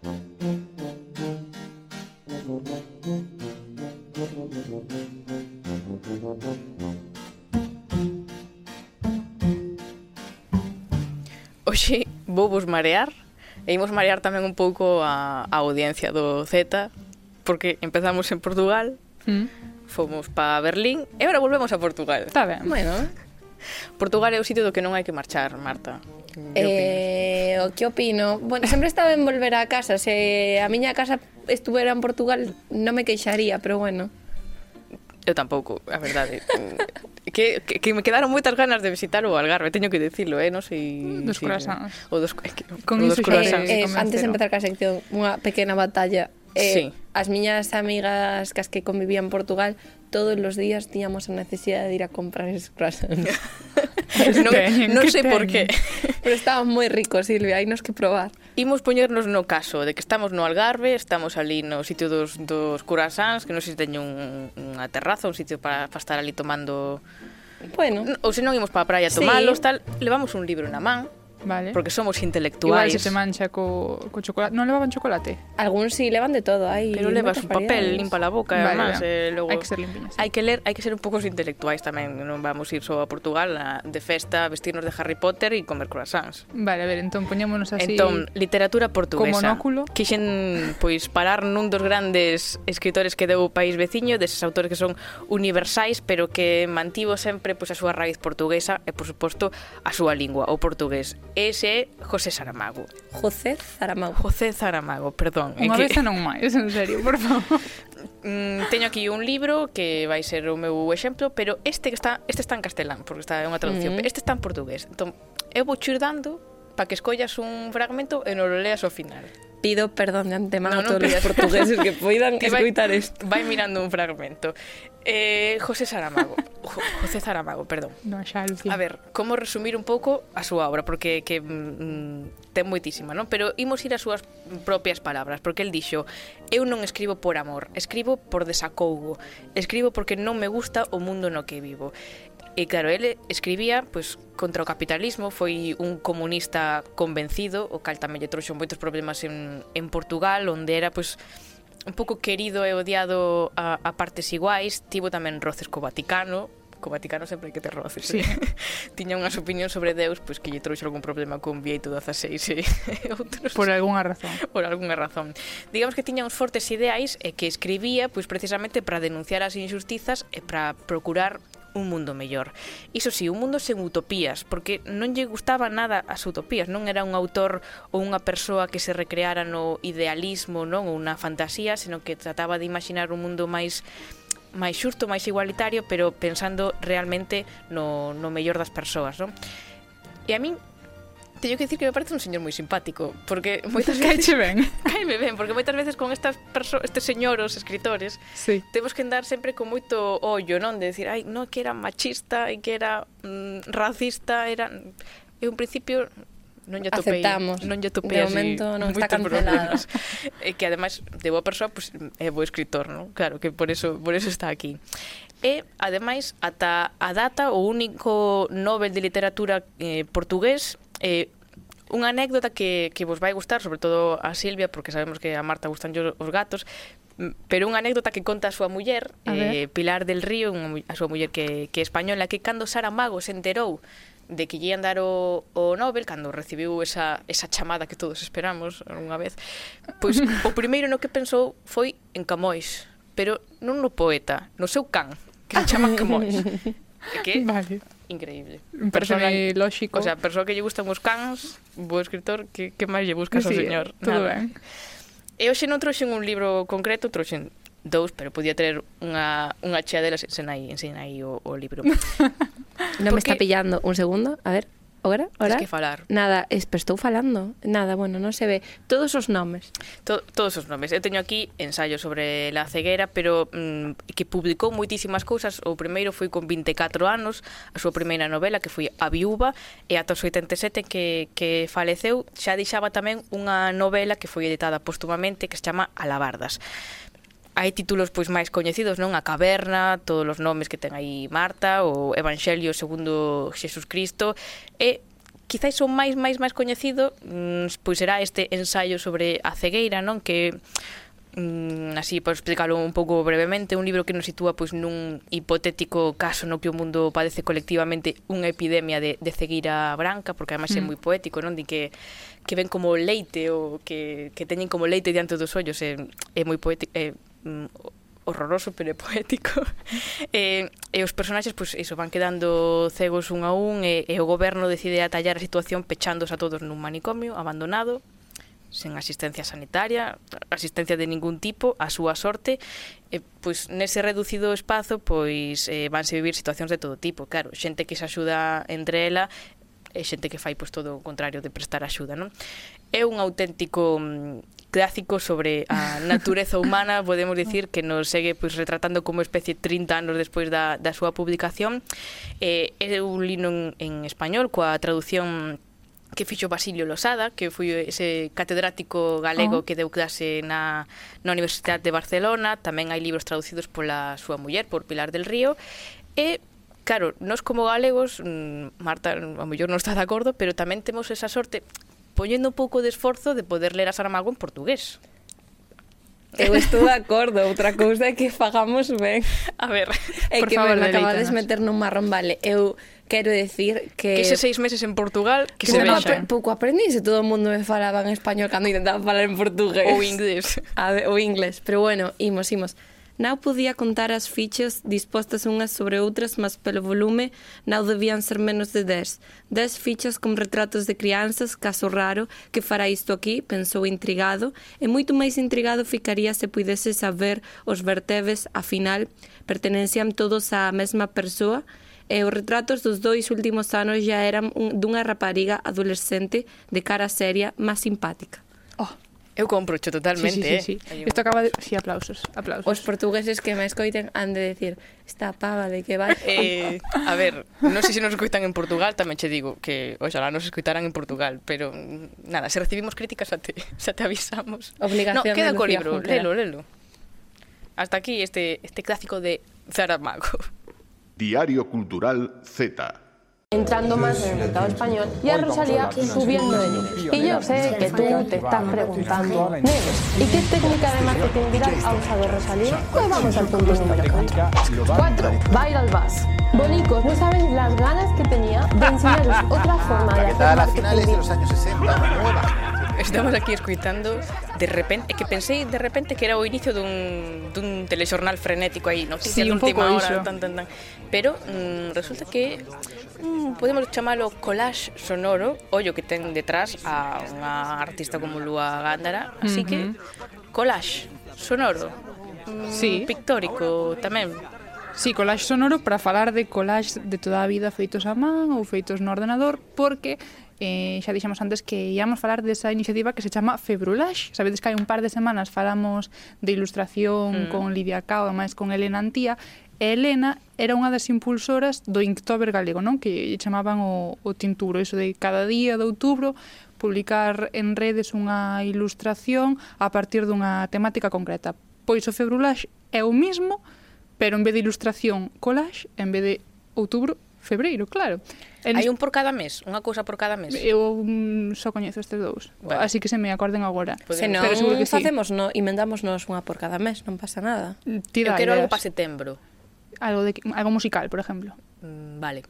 Thank you. Oxe vou vos marear e imos marear tamén un pouco a, a audiencia do Z porque empezamos en Portugal mm. fomos para Berlín e agora volvemos a Portugal Está ben Bueno Portugal é o sitio do que non hai que marchar, Marta eh, Que eh, o que opino? Bueno, sempre está ben volver a casa Se a miña casa estuvera en Portugal non me queixaría, pero bueno. Eu tampouco, a verdade. Eh. [laughs] que, que, que me quedaron moitas ganas de visitar o Algarve, teño que dicilo, eh, non sei. Mm, dos si, croissants. O dos, eh, que, Con o dos croissants. Eh, eh, antes de empezar ca sección, unha pequena batalla. Eh, sí. As miñas amigas cas que convivían en Portugal, todos os días tiñamos a necesidade de ir a comprar esos croissants. [laughs] non, teñen, non sei por qué. [laughs] Pero estaban moi ricos, Silvia, hai nos que probar. Imos poñernos no caso de que estamos no Algarve, estamos ali no sitio dos, dos curasans, que non sei se teño un, unha terraza, un sitio para, para estar ali tomando Bueno. Ou se non imos para a praia tomalos, sí. tal, levamos un libro na man, Vale. Porque somos intelectuais. Igual se te mancha co, co chocolate. Non levaban chocolate? Algúns si sí, levan de todo. Hai Pero levas un papel, limpa la boca, vale, además. Eh, logo... Hai que ser limpiñas. Hai que ler, hai que ser un poucos intelectuais tamén. Non vamos ir só a Portugal a, de festa, vestirnos de Harry Potter e comer croissants. Vale, a ver, entón poñémonos así... Entón, literatura portuguesa. Como monóculo. Quixen, pois, parar nun dos grandes escritores que deu o país veciño, deses autores que son universais, pero que mantivo sempre pois, a súa raíz portuguesa e, por suposto, a súa lingua, o portugués Ese é José Saramago. José Saramago. José Saramago, perdón. Unha que... vez non máis, en serio, por favor. [laughs] Mm, teño aquí un libro que vai ser o meu exemplo, pero este que está este está en castelán, porque está é unha traducción, mm. este está en portugués. Entón, eu vou chir dando para que escollas un fragmento e non o leas ao final. Pido perdón de antemano no, no, a todos os portugueses que [laughs] poidan escoitar isto. Vai mirando un fragmento. Eh, José Saramago. Jo, José Saramago, perdón. No, xa, Lucía. A ver, como resumir un pouco a súa obra, porque que mm, mm ten moitísima, non? Pero imos ir ás súas propias palabras, porque el dixo Eu non escribo por amor, escribo por desacougo, escribo porque non me gusta o mundo no que vivo. E claro, ele escribía pois, contra o capitalismo, foi un comunista convencido, o cal tamén lle trouxo moitos problemas en, en Portugal, onde era pois, un pouco querido e odiado a, a partes iguais, tivo tamén roces co Vaticano, co Vaticano sempre hai que ter roces. Sí. Eh? [laughs] Tiña unhas opinións sobre Deus, pois que lle trouxe algún problema con Vieito 16 e [laughs] outros. Por algunha razón. Por algunha razón. Digamos que tiña uns fortes ideais e que escribía pois precisamente para denunciar as injustizas e para procurar un mundo mellor. Iso sí, un mundo sen utopías, porque non lle gustaba nada as utopías, non era un autor ou unha persoa que se recreara no idealismo, non, ou na fantasía, senón que trataba de imaginar un mundo máis máis xusto, máis igualitario, pero pensando realmente no, no mellor das persoas, non? E a min teño que dicir que me parece un señor moi simpático, porque [laughs] moitas veces Caiche ben. [laughs] Caime ben, porque moitas veces con estas perso estes señoros escritores sí. temos que andar sempre con moito ollo, non? De decir, ai, non, que era machista e que era mm, racista, era... E un principio non lle topei, Aceptamos. non lle topei de momento non está cancelado. Problemas. [laughs] E que ademais de boa persoa pues, é bo escritor, non? Claro que por eso por eso está aquí. E ademais ata a data o único Nobel de literatura eh, portugués eh, unha anécdota que, que vos vai gustar, sobre todo a Silvia, porque sabemos que a Marta gustan os gatos, mm, pero unha anécdota que conta a súa muller, a eh, Pilar del Río, unha, a súa muller que, que é española, que cando Sara Mago se enterou de que lle andar o, o Nobel cando recibiu esa, esa chamada que todos esperamos unha vez pois [laughs] o primeiro no que pensou foi en Camois pero non no poeta, no seu can que se chama [laughs] Camois que vale increíble. Un personaxe lóxico. O sea, persoa que lle gustan os cans, bo escritor, que, que máis lle buscas sí, ao señor? Todo Nada. ben. E hoxe non trouxen un libro concreto, trouxen dous, pero podía traer unha, unha chea delas, sen aí o, o libro. [laughs] non Porque... me está pillando. Un segundo, a ver. Ora? Ora? Tens que falar. Nada, es, pero estou falando. Nada, bueno, non se ve. Todos os nomes. To, todos os nomes. Eu teño aquí ensayo sobre la ceguera, pero mm, que publicou moitísimas cousas. O primeiro foi con 24 anos, a súa primeira novela, que foi A viúva, e ata os 87 que, que faleceu, xa deixaba tamén unha novela que foi editada póstumamente que se chama Alabardas hai títulos pois máis coñecidos, non? A Caverna, todos os nomes que ten aí Marta, o Evangelio segundo Xesús Cristo, e quizáis o máis máis máis coñecido mm, pois será este ensaio sobre a cegueira, non? Que mm, así por explicarlo un pouco brevemente, un libro que nos sitúa pois nun hipotético caso no que o mundo padece colectivamente unha epidemia de, de cegueira branca, porque ademais mm. é moi poético, non? Di que que ven como leite ou que, que teñen como leite diante dos ollos, é, é moi poético, é mm, horroroso pero poético. [laughs] E, eh, e os personaxes pois, iso, van quedando cegos un a un e, e o goberno decide atallar a situación pechándose a todos nun manicomio abandonado sen asistencia sanitaria, asistencia de ningún tipo, a súa sorte, e, pois nese reducido espazo pois eh, vanse vivir situacións de todo tipo, claro, xente que se axuda entre ela e xente que fai pois todo o contrario de prestar axuda, non? É un auténtico mm, clásico sobre a natureza humana, podemos dicir que nos segue pois retratando como especie 30 anos despois da, da súa publicación. Eh, eu lino en, en español coa traducción que fixo Basilio Losada, que foi ese catedrático galego oh. que deu clase na, na Universidade de Barcelona, tamén hai libros traducidos pola súa muller, por Pilar del Río, e claro, nós como galegos, mm, Marta a mellor non está de acordo, pero tamén temos esa sorte poñendo un pouco de esforzo de poder ler a Saramago en portugués. Eu estou de acordo, outra cousa é que fagamos ben. A ver, é por que favor, me acabades meter nun marrón, vale. Eu quero decir que... Que ese seis meses en Portugal, que, que se vexa. Pouco aprendí, se todo o mundo me falaba en español cando intentaba falar en portugués. Ou inglés. A ver, ou inglés, pero bueno, imos, imos. Não podía contar as fichas dispostas unhas sobre outras, mas pelo volume Nao debían ser menos de 10. 10 fichas con retratos de crianzas, caso raro, que fará isto aquí, pensou intrigado, e moito máis intrigado ficaría se pudese saber os vertebes, afinal, pertenencian todos á mesma persoa, e os retratos dos dois últimos anos já eran un, dunha rapariga adolescente de cara seria, máis simpática. Oh. Eu compro totalmente, sí, sí, sí, eh. sí. eh. Isto acaba de... Sí, aplausos, aplausos. Os portugueses que me escoiten han de decir esta pava de que vai... Eh, a ver, non sei se nos escoitan en Portugal, tamén che digo que oxalá nos escoitaran en Portugal, pero nada, se recibimos críticas xa te, xa te avisamos. Obligación no, queda co libro, Junquera. lelo, lelo. Hasta aquí este, este clásico de Zaramago. Diario Cultural Z. entrando más en el mercado español y a Rosalía subiendo de nivel. Y yo sé que tú te estás preguntando, "Nene, ¿y qué técnica de marketing viral ha usado Rosalía? Pues vamos al punto número 4. 4. Viral Buzz. Bonicos, no sabéis las ganas que tenía de [laughs] enseñaros otra forma de hacer marketing viral. años 60, una nueva. Estamos aquí escoitando de repente, que pensei de repente que era o inicio dun, dun telexornal frenético aí, noticias Sí, de última hora, tan, tan, tan. Pero mm, resulta que mm, podemos chamalo collage sonoro, ollo que ten detrás a unha artista como Lúa Gándara, así uh -huh. que collage sonoro, mm, sí. pictórico tamén. Sí, collage sonoro para falar de collage de toda a vida feitos a man ou feitos no ordenador, porque eh, xa dixemos antes que íamos falar desa iniciativa que se chama Februlash. Sabedes que hai un par de semanas falamos de ilustración mm. con Lidia Cao, máis con Elena Antía, E Elena era unha das impulsoras do Inktober galego, non? Que chamaban o, o tinturo, iso de cada día de outubro publicar en redes unha ilustración a partir dunha temática concreta. Pois o februlaxe é o mismo, pero en vez de ilustración collage, en vez de outubro, febreiro, claro. En... Hai un por cada mes, unha cousa por cada mes. Eu um, só coñezo estes dous, bueno. así que se me acorden agora. Pois se non, pero seguro que facemos, sí. no, inventámonos unha por cada mes, non pasa nada. Tira Eu quero ideas. algo para setembro algo, de, algo musical, por exemplo. Mm, vale.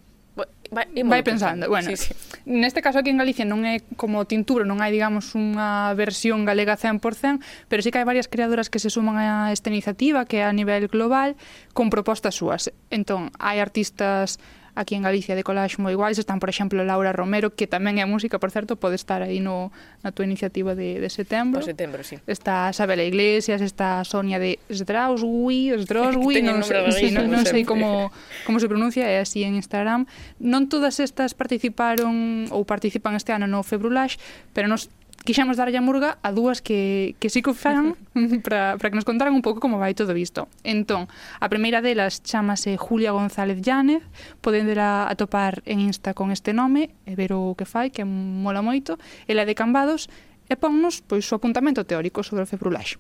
Vai, vai pensando, bueno. Sí, sí. Neste caso aquí en Galicia non é como Tinturo, non hai, digamos, unha versión galega 100%, pero sí que hai varias creadoras que se suman a esta iniciativa que é a nivel global con propostas súas. Entón, hai artistas aquí en Galicia de colax moi iguais, están, por exemplo, Laura Romero, que tamén é música, por certo, pode estar aí no, na túa iniciativa de, de setembro. O setembro, sí. Está Sabela Iglesias, está Sonia de Strauswi, Strauswi, [laughs] non, sei, sí, non, non sei como, como se pronuncia, é así en Instagram. Non todas estas participaron ou participan este ano no Februlax, pero nos quixemos darlle a murga a dúas que, que sí que fan [laughs] para que nos contaran un pouco como vai todo isto. Entón, a primeira delas chamase Julia González Llánez, podendela atopar en Insta con este nome, e ver o que fai, que mola moito, ela de Cambados, e ponnos pois o apuntamento teórico sobre o februlaxe.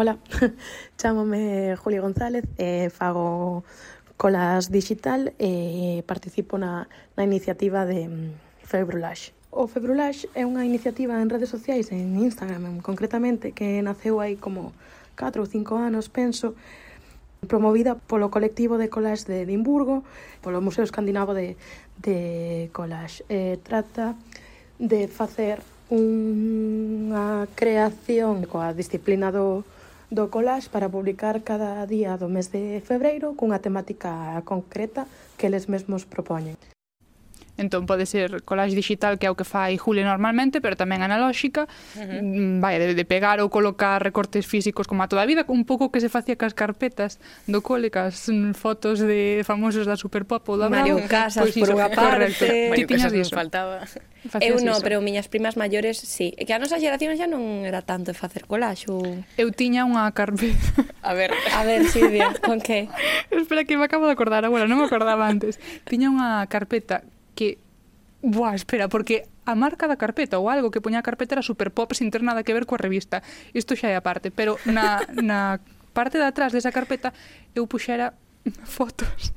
Hola, [laughs] chamome Julia González e eh, fago colas digital e participo na, na iniciativa de mm, Februlash. O Februlash é unha iniciativa en redes sociais, en Instagram concretamente, que naceu aí como 4 ou 5 anos, penso, promovida polo colectivo de collage de Edimburgo, polo Museo Escandinavo de, de Collage. Eh, trata de facer unha creación coa disciplina do, do collage para publicar cada día do mes de febreiro cunha temática concreta que eles mesmos propoñen. Entón pode ser collage digital que é o que fai Juli normalmente, pero tamén analóxica, uh -huh. Mm, vai de, de pegar ou colocar recortes físicos como a toda a vida, un pouco que se facía cas carpetas do cole, cas mm, fotos de famosos da Superpop ou da Mario Bravo, Casas pois, por unha parte, Mario Casas non faltaba. Facías eu non, pero miñas primas maiores sí. Que a nosa xeración xa non era tanto de facer collage ou... Eu tiña unha carpeta. A ver. A ver, Silvia, con que? [laughs] Espera que me acabo de acordar agora, non me acordaba antes. Tiña unha carpeta que Buah, espera, porque a marca da carpeta ou algo que poña a carpeta era super pop sin ter nada que ver coa revista. Isto xa é a parte, pero na, na parte de atrás desa carpeta eu puxera fotos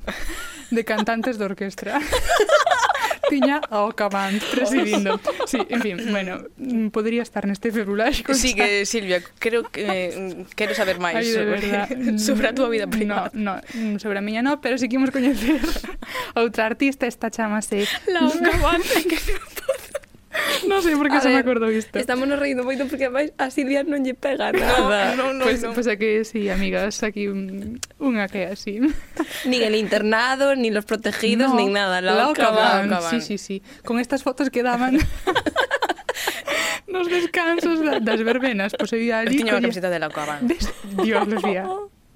de cantantes de orquestra. [laughs] tiña ao Cabant presidindo. Sí, en fin, bueno, podría estar neste februláxico. Sí, que Silvia, creo que eh, quero saber máis Ay, sobre, [laughs] sobre a túa vida privada. No, no, sobre a miña no, pero si sí que imos coñecer [laughs] outra artista, esta chamase... Laura Cabant, que non sei por que se ver, me acordo isto. Estamos nos reindo moito porque máis a Silvia non lle pega nada. No, no, [laughs] pois, no, pois, pues, no. pois pues é que sí, amigas, aquí un, unha que é así. [laughs] Ni el internado, ni los protegidos, no, ni nada. La, la acaban. Sí, sí, sí. Con estas fotos que daban... [laughs] nos descansos das verbenas, pois pues, eu ia ali... Eu tiña unha camiseta de la Ocaban. Dios, Lucía.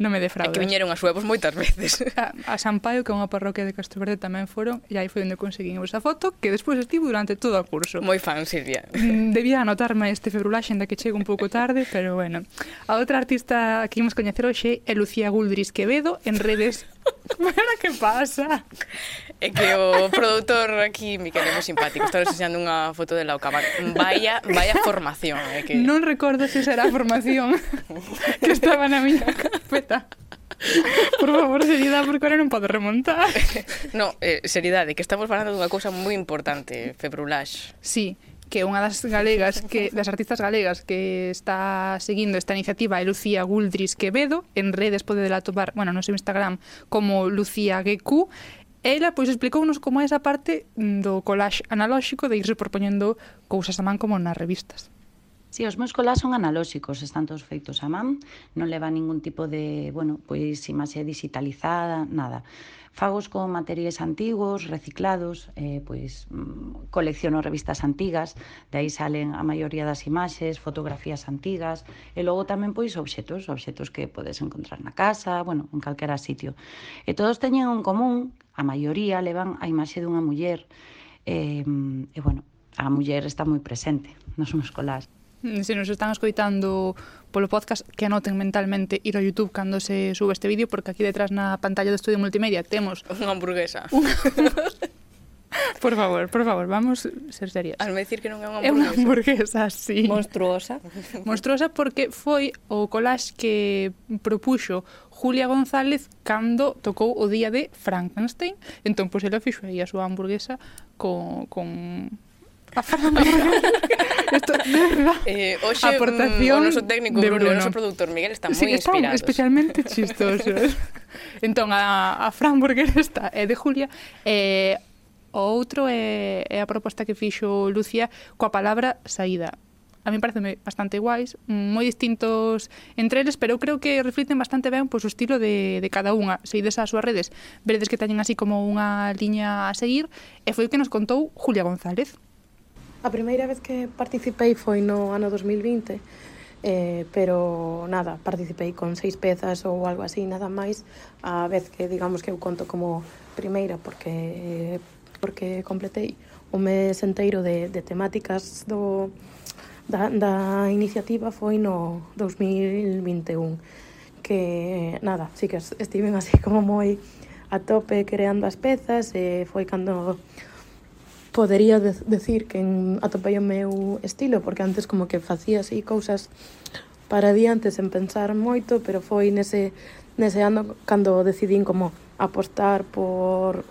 Non me defraudas. É que viñeron a suevos moitas veces. [laughs] A, a San Paio, que é unha parroquia de Castro Verde, tamén foron, e aí foi onde conseguín esa foto, que despois estivo durante todo o curso. Moi fan, Silvia. Mm, debía anotarme este februlaxe, enda que chego un pouco tarde, pero bueno. A outra artista que imos coñecer hoxe é Lucía Guldris Quevedo, en redes... [laughs] Para que pasa? É que o produtor aquí, Miquel, é moi simpático. Estou enseñando unha foto de Lauca. Vaya, vaya formación. É que... Non recordo se será a formación [laughs] que estaba na miña carpeta. Por favor, seriedade, porque ahora non podo remontar. No, eh, seriedade, que estamos falando dunha cousa moi importante, Februlax. Sí, que unha das galegas que das artistas galegas que está seguindo esta iniciativa é Lucía Guldris Quevedo, en redes pode la topar, bueno, no seu Instagram como Lucía GQ, ela pois explicounos como é esa parte mm, do collage analóxico de irse propoñendo cousas a man como nas revistas. Si, sí, os meus colás son analóxicos, están todos feitos a man, non leva ningún tipo de, bueno, pois imaxe digitalizada, nada. Fagos con materiais antigos, reciclados, eh, pois mm, colecciono revistas antigas, de aí salen a maioría das imaxes, fotografías antigas, e logo tamén pois obxetos, obxetos que podes encontrar na casa, bueno, en calquera sitio. E todos teñen un común, a maioría levan a imaxe dunha muller, eh, e bueno, a muller está moi presente nos meus colás. Mm, se nos están escoitando polo podcast, que anoten mentalmente ir ao YouTube cando se sube este vídeo, porque aquí detrás na pantalla do Estudio Multimedia temos... [laughs] [laughs] Unha hamburguesa. Por favor, por favor, vamos ser serias. Al me que non é unha hamburguesa. É unha hamburguesa, sí. Monstruosa. Monstruosa porque foi o collage que propuxo Julia González cando tocou o día de Frankenstein. Entón, pois, ela fixo aí a súa hamburguesa con, con Esto, de verdad. Eh, hoxe, aportación mm, o noso técnico de Bruno, Bruno. o noso productor Miguel están sí, moi están inspirados. especialmente chistosos. [laughs] entón, a, a Fran Burger está, é de Julia, eh, o outro é, é a proposta que fixo Lucía coa palabra saída a mí pareceme bastante guais, moi distintos entre eles, pero eu creo que refliten bastante ben pois, o estilo de, de cada unha. Se ides ás súas redes, veredes que teñen así como unha liña a seguir, e foi o que nos contou Julia González. A primeira vez que participei foi no ano 2020, eh, pero nada, participei con seis pezas ou algo así, nada máis, a vez que digamos que eu conto como primeira porque porque completei o mes enteiro de, de temáticas do, da, da iniciativa foi no 2021 que nada, sí que estiven así como moi a tope creando as pezas e foi cando podería decir que atopei o meu estilo, porque antes como que facía así cousas para diante sen pensar moito, pero foi nese, nese ano cando decidín como apostar por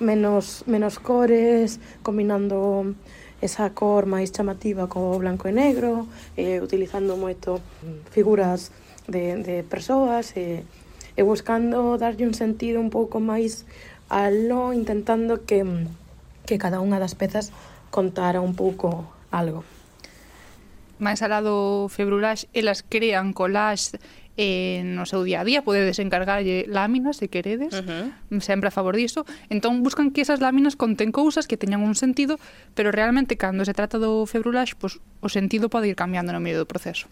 menos, menos cores, combinando esa cor máis chamativa co blanco e negro, e utilizando moito figuras de, de persoas, e, e buscando darlle un sentido un pouco máis aló, intentando que que cada unha das pezas contara un pouco algo. Máis alá do februlax, elas crean collage eh, no seu día a día, podedes encargarlle láminas se queredes, uh -huh. sempre a favor diso. Entón buscan que esas láminas conten cousas que teñan un sentido, pero realmente cando se trata do februlax, pois, o sentido pode ir cambiando no medio do proceso.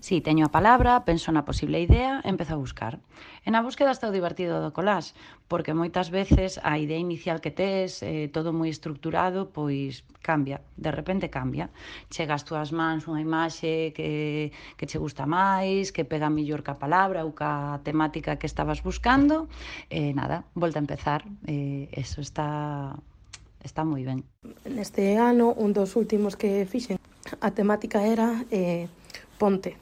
Si, teño a palabra, penso na posible idea empezo a buscar. E na búsqueda está o divertido do collage, porque moitas veces a idea inicial que tes, eh, todo moi estructurado, pois cambia, de repente cambia. Chegas túas mans unha imaxe que, que che gusta máis, que pega mellor ca palabra ou ca temática que estabas buscando, e eh, nada, volta a empezar. Eh, eso está está moi ben. Neste ano, un dos últimos que fixen, a temática era eh, Ponte.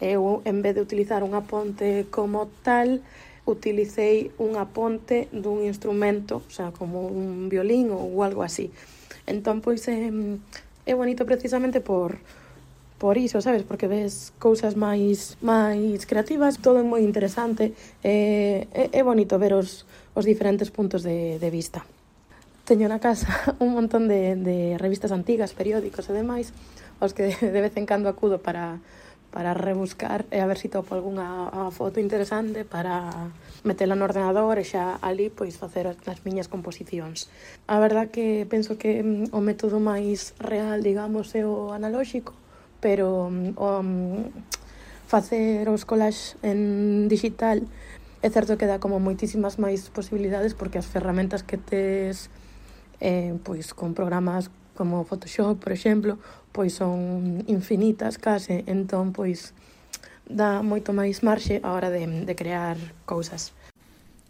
Eu, en vez de utilizar unha ponte como tal, utilicei unha ponte dun instrumento, o sea, como un violín ou algo así. Entón, pois, é, é bonito precisamente por, por iso, sabes? Porque ves cousas máis máis creativas, todo é moi interesante, é, é, é bonito ver os, os diferentes puntos de, de vista. Teño na casa [laughs] un montón de, de revistas antigas, periódicos e demais, os que de vez en cando acudo para, para rebuscar e a ver se si topo algunha foto interesante para metela no ordenador e xa ali pois facer as miñas composicións. A verdad que penso que mm, o método máis real, digamos, é o analóxico, pero mm, o mm, facer os collages en digital é certo que dá como moitísimas máis posibilidades porque as ferramentas que tes eh, pois con programas como Photoshop, por exemplo, pois son infinitas case, entón pois dá moito máis marxe a hora de, de crear cousas.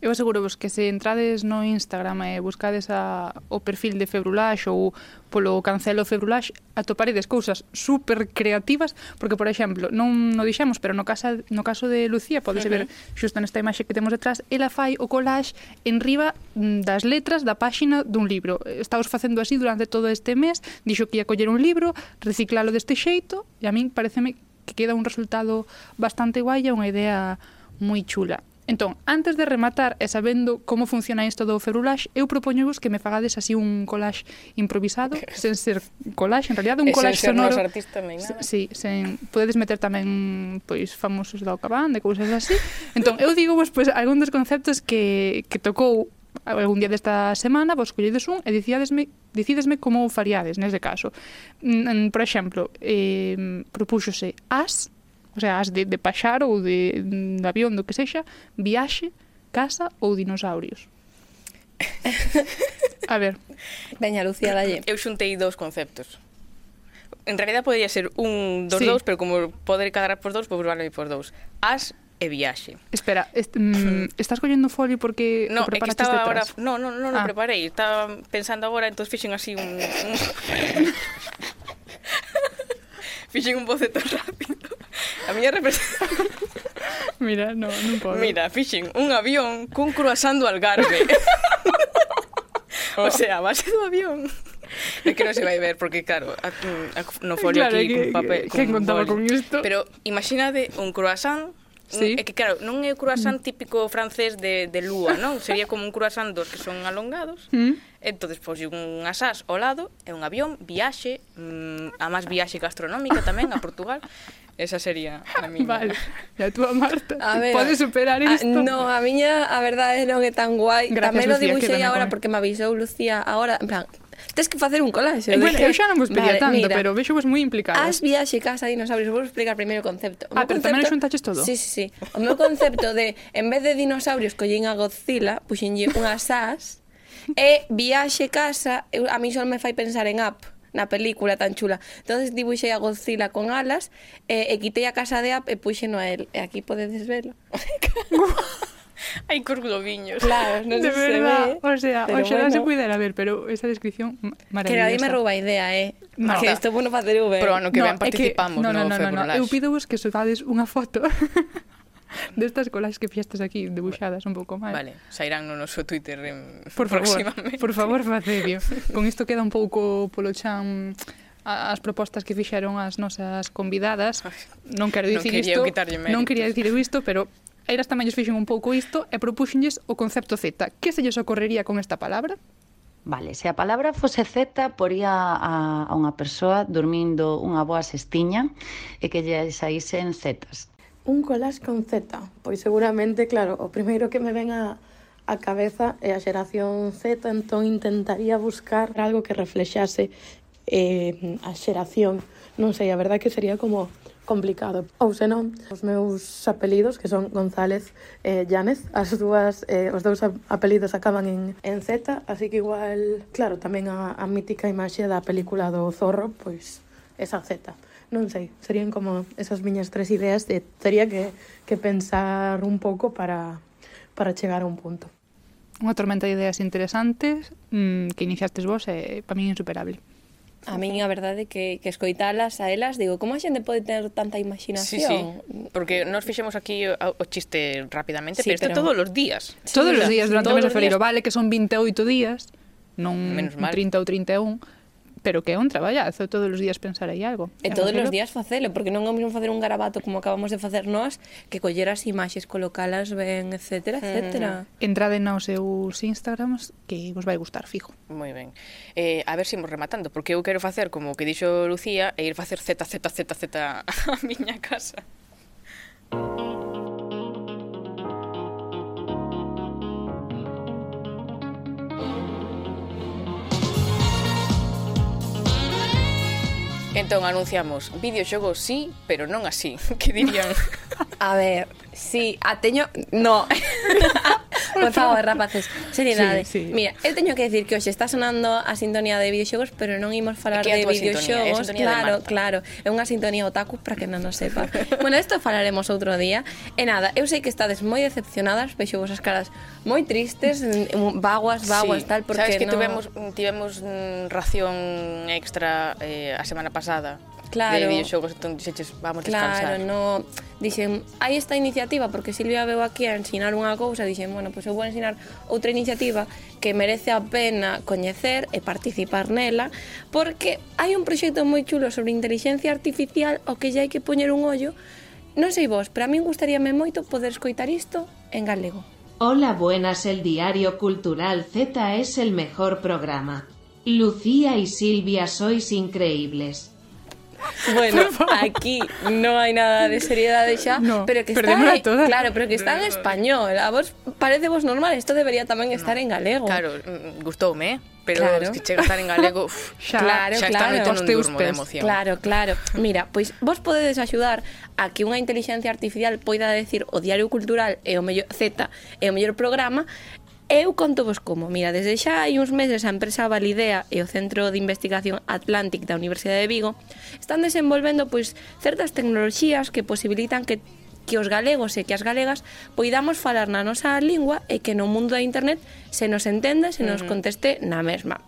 Eu aseguro vos que se entrades no Instagram e buscades a, o perfil de Februlax ou polo cancelo Februlax, atoparedes cousas super creativas, porque, por exemplo, non no dixemos, pero no, casa, no caso de Lucía, podes uh -huh. ver xusto nesta imaxe que temos detrás, ela fai o collage en riba mm, das letras da páxina dun libro. Estaos facendo así durante todo este mes, dixo que ia coller un libro, reciclalo deste xeito, e a min pareceme que queda un resultado bastante guai e unha idea moi chula Entón, antes de rematar e sabendo como funciona isto do ferulax, eu propoñovos que me fagades así un collage improvisado, [laughs] sen ser collage, en realidad un collage sen sonoro. Sen artista, nin nada. Sí, sen, podedes meter tamén pois famosos da Ocabán, de cousas así. Entón, eu digo vos pois algún dos conceptos que, que tocou algún día desta semana vos colledes un e dicíadesme, dicídesme como o faríades nese caso. Mm, por exemplo, eh, propuxose as o sea, as de, de paxar ou de, de avión, do que sexa, viaxe, casa ou dinosaurios. A ver. Veña, Lucía, dalle. Eu xuntei dous conceptos. En realidad podría ser un dos sí. dous, pero como poder cadrar por dous, pois vale por dous. As e viaxe. Espera, est, mm, [clears throat] estás collendo folio porque no, o preparaste estaba ahora, No, no, no, no ah. preparei. Estaba pensando agora, entón fixen así un... un... [laughs] [laughs] fixen un boceto rápido. A miña representación... [laughs] Mira, no, non podo. Mira, fixen un avión cun croissant do Algarve. oh. [laughs] O sea, a base do avión. É que non se vai ver, porque claro, a, mm, a, no folio claro, aquí, que, con papel... Que, con contaba con isto? Pero imaginade un croissant Sí. É que claro, non é o croissant mm. típico francés de, de lúa, non? Sería como un croissant dos que son alongados. Mm. Entonces, pois un asas ao lado, é un avión, viaxe, mm, a máis viaxe gastronómica tamén a Portugal. Esa sería a [laughs] miña. Vale. E a túa, Marta? A ver, Podes superar isto? No, a miña, a verdade, non é tan guai. Gracias, Tamén Lucía, lo dibuixei agora porque me avisou Lucía agora, en plan, Tens que facer un collage. Eh, bueno, eu xa non vos pedía vale, tanto, mira, pero vexo vos moi implicadas. As viaxe casa dinosaurios, vou explicar primeiro o concepto. O ah, pero concepto, tamén xuntaches todo? Sí, sí, sí. O meu concepto de, en vez de dinosaurios, collín a Godzilla, puxinlle unhas as, e viaxe casa, eu, a mí só me fai pensar en app na película tan chula. Entonces dibuixei a Godzilla con alas e, e quitei a casa de App e puxeno a él. E aquí podedes velo. [laughs] Hai curgloviños. Claro, non de se verdad. Ve, o sea, o xa bueno. non se pudera ver, pero esa descripción maravillosa. nadie me rouba a idea, eh. No. Que isto bueno facer eu. Pero ano que no, ven participamos, no, no, no, no, no, no. Eu pido vos que soltades unha foto [laughs] [laughs] Destas colas que fiestas aquí debuxadas un pouco máis. Vale, sairán no noso Twitter en... [laughs] por favor, Por favor, facedio. [laughs] Con isto queda un pouco polo chan as propostas que fixeron as nosas convidadas. Non quero dicir non isto, non quería dicir isto, pero eras tamén lles fixen un pouco isto e propúxenlles o concepto Z. Que se lles ocorrería con esta palabra? Vale, se a palabra fose Z, poría a, a unha persoa dormindo unha boa cestiña e que lle saísen zetas. Un collage con Z, pois seguramente, claro, o primeiro que me ven a, a cabeza é a xeración Z, entón intentaría buscar algo que reflexase eh, a xeración. Non sei, a verdade que sería como complicado. Ou senón, os meus apelidos, que son González e eh, Llanes, as dúas, eh, os dous apelidos acaban en, en Z, así que igual, claro, tamén a, a mítica imaxe da película do Zorro, pois esa Z non sei, serían como esas miñas tres ideas de teria que, que pensar un pouco para, para chegar a un punto. Unha tormenta de ideas interesantes mmm, que iniciastes vos é para min insuperable. A min a verdade que, que escoitalas a elas digo, como a xente pode ter tanta imaginación? Sí, sí, porque nos fixemos aquí o, o chiste rapidamente, sí, pero isto pero... todos os días. Sí, todos os días durante o mes de febrero, vale que son 28 días, non Menos mal. 30 ou 31, pero que é un traballazo todos os días pensar aí algo. E todos os días facelo, porque non é o mesmo facer un garabato como acabamos de facer nós, que coller as imaxes, colocalas ben, etcétera, mm. etcétera. Entrade nos seus Instagrams que vos vai gustar, fijo. Moi ben. Eh, a ver se imos rematando, porque eu quero facer como que dixo Lucía e ir facer z z z z a miña casa. Entón anunciamos videoxogos sí, pero non así, [laughs] que dirían? A ver, Sí, a teño... No. [laughs] Por favor, rapaces, seriedade. Sí, sí. Mira, eu teño que decir que hoxe está sonando a sintonía de videoxogos, pero non imos falar de videoxogos. Claro, claro. É unha sintonía otaku para que non nos sepa. bueno, isto falaremos outro día. E nada, eu sei que estades moi decepcionadas, vexo vosas caras moi tristes, vaguas, vaguas, sí. tal, porque Sabes que no... tivemos, tivemos ración extra eh, a semana pasada Claro. De videoxogos, entón dixeches, vamos claro, descansar. Claro, no... Dixen, hai esta iniciativa porque Silvia veu aquí a ensinar unha cousa, dixen, bueno, pois pues eu vou ensinar outra iniciativa que merece a pena coñecer e participar nela, porque hai un proxecto moi chulo sobre inteligencia artificial o que xa hai que poñer un ollo. Non sei vos, pero a min gustaríame moito poder escoitar isto en galego. Hola, buenas, el diario cultural Z es el mejor programa. Lucía y Silvia sois increíbles. Bueno, [laughs] aquí no hai nada de seriedade xa, no, pero que está en, toda. claro, pero que está en español. A vos parece vos normal, isto debería tamén estar no. en galego. Claro, mm, gustoume, pero claro. es que chega a estar en galego, uf, [laughs] xa, claro, xa claro. esta noite non durmo de emoción. Claro, claro. Mira, pois vos podedes axudar a que unha inteligencia artificial poida decir o diario cultural e o mellor Z e o mellor programa Eu conto vos como. Mira, desde xa hai uns meses a empresa Validea e o Centro de Investigación Atlantic da Universidade de Vigo están desenvolvendo pois certas tecnoloxías que posibilitan que que os galegos e que as galegas poidamos falar na nosa lingua e que no mundo da internet se nos entenda, se nos conteste na mesma.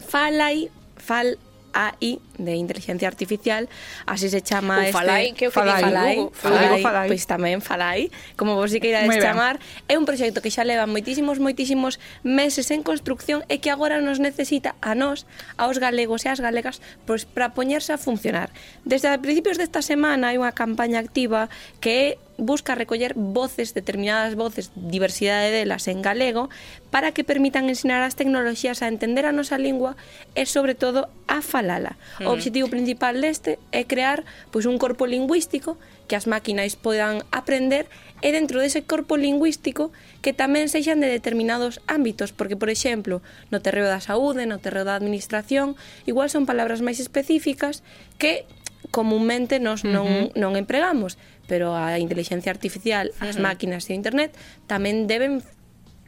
Falai, fal, AI, de inteligencia artificial, así se chama este... Falai, que o que falai, falai, Hugo, falai, falai, falai, pois tamén Falai, como vos si queirades chamar, é un proxecto que xa leva moitísimos, moitísimos meses en construcción e que agora nos necesita a nós, aos galegos e ás galegas, pois para poñerse a funcionar. Desde a principios desta semana hai unha campaña activa que é busca recoller voces, determinadas voces, diversidade delas en galego, para que permitan ensinar as tecnoloxías a entender a nosa lingua e, sobre todo, a falala. O obxectivo principal deste é crear pois, un corpo lingüístico que as máquinas podan aprender e dentro dese corpo lingüístico que tamén sexan de determinados ámbitos, porque, por exemplo, no terreo da saúde, no terreo da administración, igual son palabras máis específicas que comúnmente nos non, uh -huh. non empregamos, pero a inteligencia artificial, as máquinas e o internet tamén deben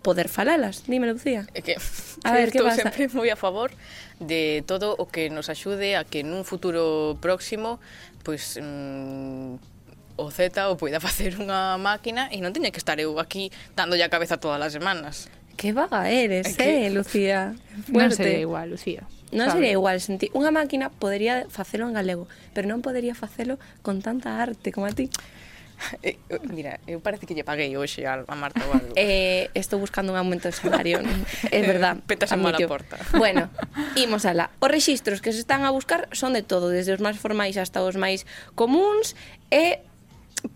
poder falalas. Dime, Lucía. É que a ver, [laughs] estou pasa? sempre moi a favor de todo o que nos axude a que nun futuro próximo pois mm, o Z o poida facer [laughs] unha máquina e non teña que estar eu aquí dándolle a cabeza todas as semanas. Que vaga eres, é que... eh, Lucía. [laughs] Fuerte. Non sería igual, Lucía. Non sabe. sería igual, senti unha máquina podería facelo en galego, pero non podería facelo con tanta arte como a ti. [laughs] Eh, eh, mira, eu parece que lle paguei hoxe a, a Marta ou algo. [laughs] Eh, estou buscando un aumento de salario. é verdad. Petas a mala porta. Bueno, imos ala. Os rexistros que se están a buscar son de todo, desde os máis formais hasta os máis comuns e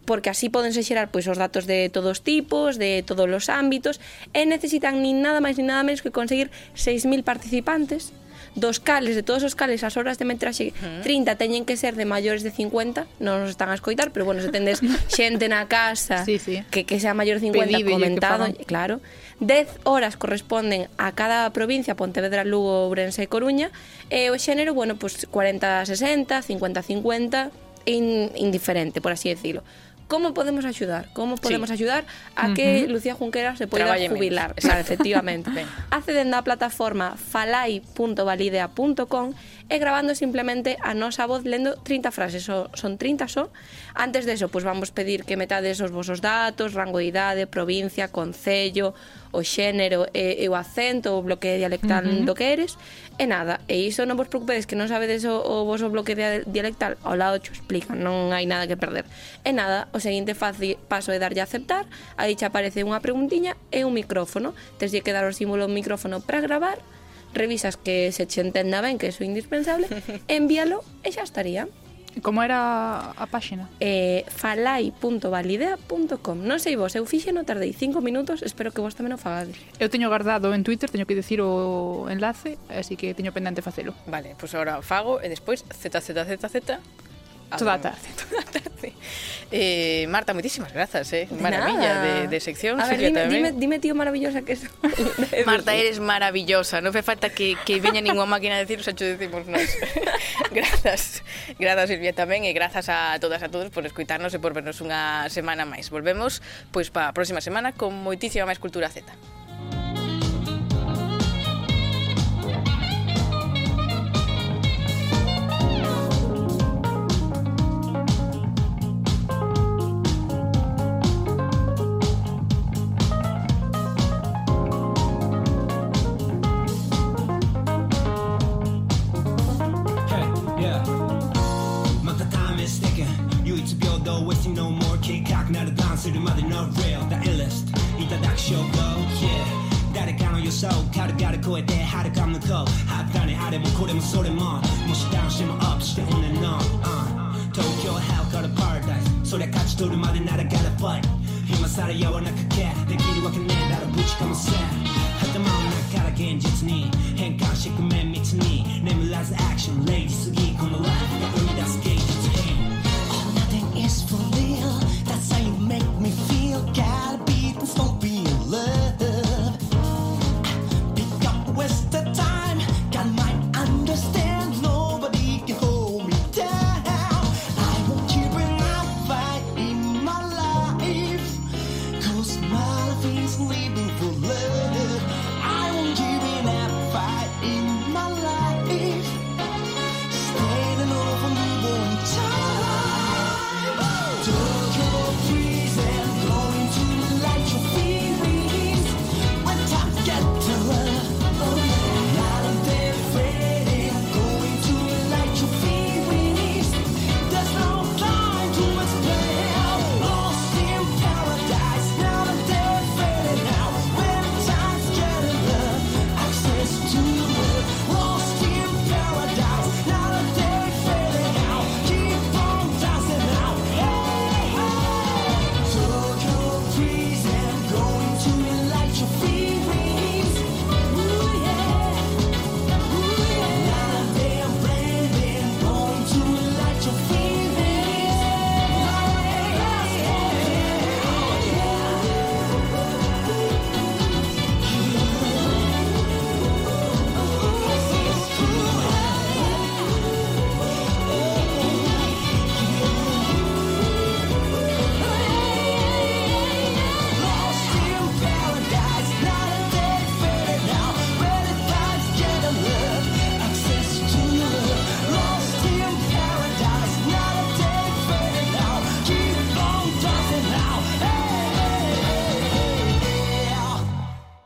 porque así podense xerar pois os datos de todos os tipos, de todos os ámbitos, e necesitan nin nada máis nin nada menos que conseguir 6.000 participantes, dos cales, de todos os cales, as horas de metraxe 30 teñen que ser de maiores de 50, non nos están a escoitar, pero bueno, se tendes [laughs] xente na casa sí, sí. Que, que sea maior de 50 Pedíbelle comentado, claro. 10 horas corresponden a cada provincia, Pontevedra, Lugo, Ourense e Coruña, e o xénero, bueno, pois pues 40-60, 50-50, in, indiferente, por así decirlo. ¿Cómo podemos ayudar? ¿Cómo podemos sí. ayudar a uh -huh. que Lucía Junquera se pueda Traballe jubilar? Claro, [laughs] efectivamente. Acceden a la plataforma falai.validea.com e grabando simplemente a nosa voz lendo 30 frases, so, son 30 só. So. Antes de eso, pues vamos pedir que metades os vosos datos, rango de idade, provincia, concello, o xénero e, e o acento, o bloque dialectal uh -huh. do que eres, e nada, e iso non vos preocupedes que non sabedes o, o voso bloque dialectal, ao lado xo explica, non hai nada que perder. E nada, o seguinte faci, paso é darlle a aceptar, aí xa aparece unha preguntiña e un micrófono, tens de quedar o símbolo do micrófono para gravar, revisas que se che entenda ben que é indispensable, [laughs] envíalo e xa estaría. Como era a páxina? Eh, falai.validea.com Non sei vos, eu fixe no tardei 5 minutos Espero que vos tamén o fagades Eu teño guardado en Twitter, teño que dicir o enlace Así que teño pendente facelo Vale, pois pues agora fago e despois ZZZZ Toda a tarde, [laughs] toda a tarde. Eh, Marta, moitísimas grazas, eh? De Maravilla de, de sección. A ver, dime, tamén. dime, dime, tío maravillosa que son. [laughs] Marta, eres maravillosa. Non fai falta que, que veña ninguna máquina a decir, xa xo decimos nós. [laughs] grazas. Grazas, Silvia, tamén. E grazas a todas a todos por escuitarnos e por vernos unha semana máis. Volvemos pois para a próxima semana con moitísima máis cultura Z. 礼儀すぎこのわが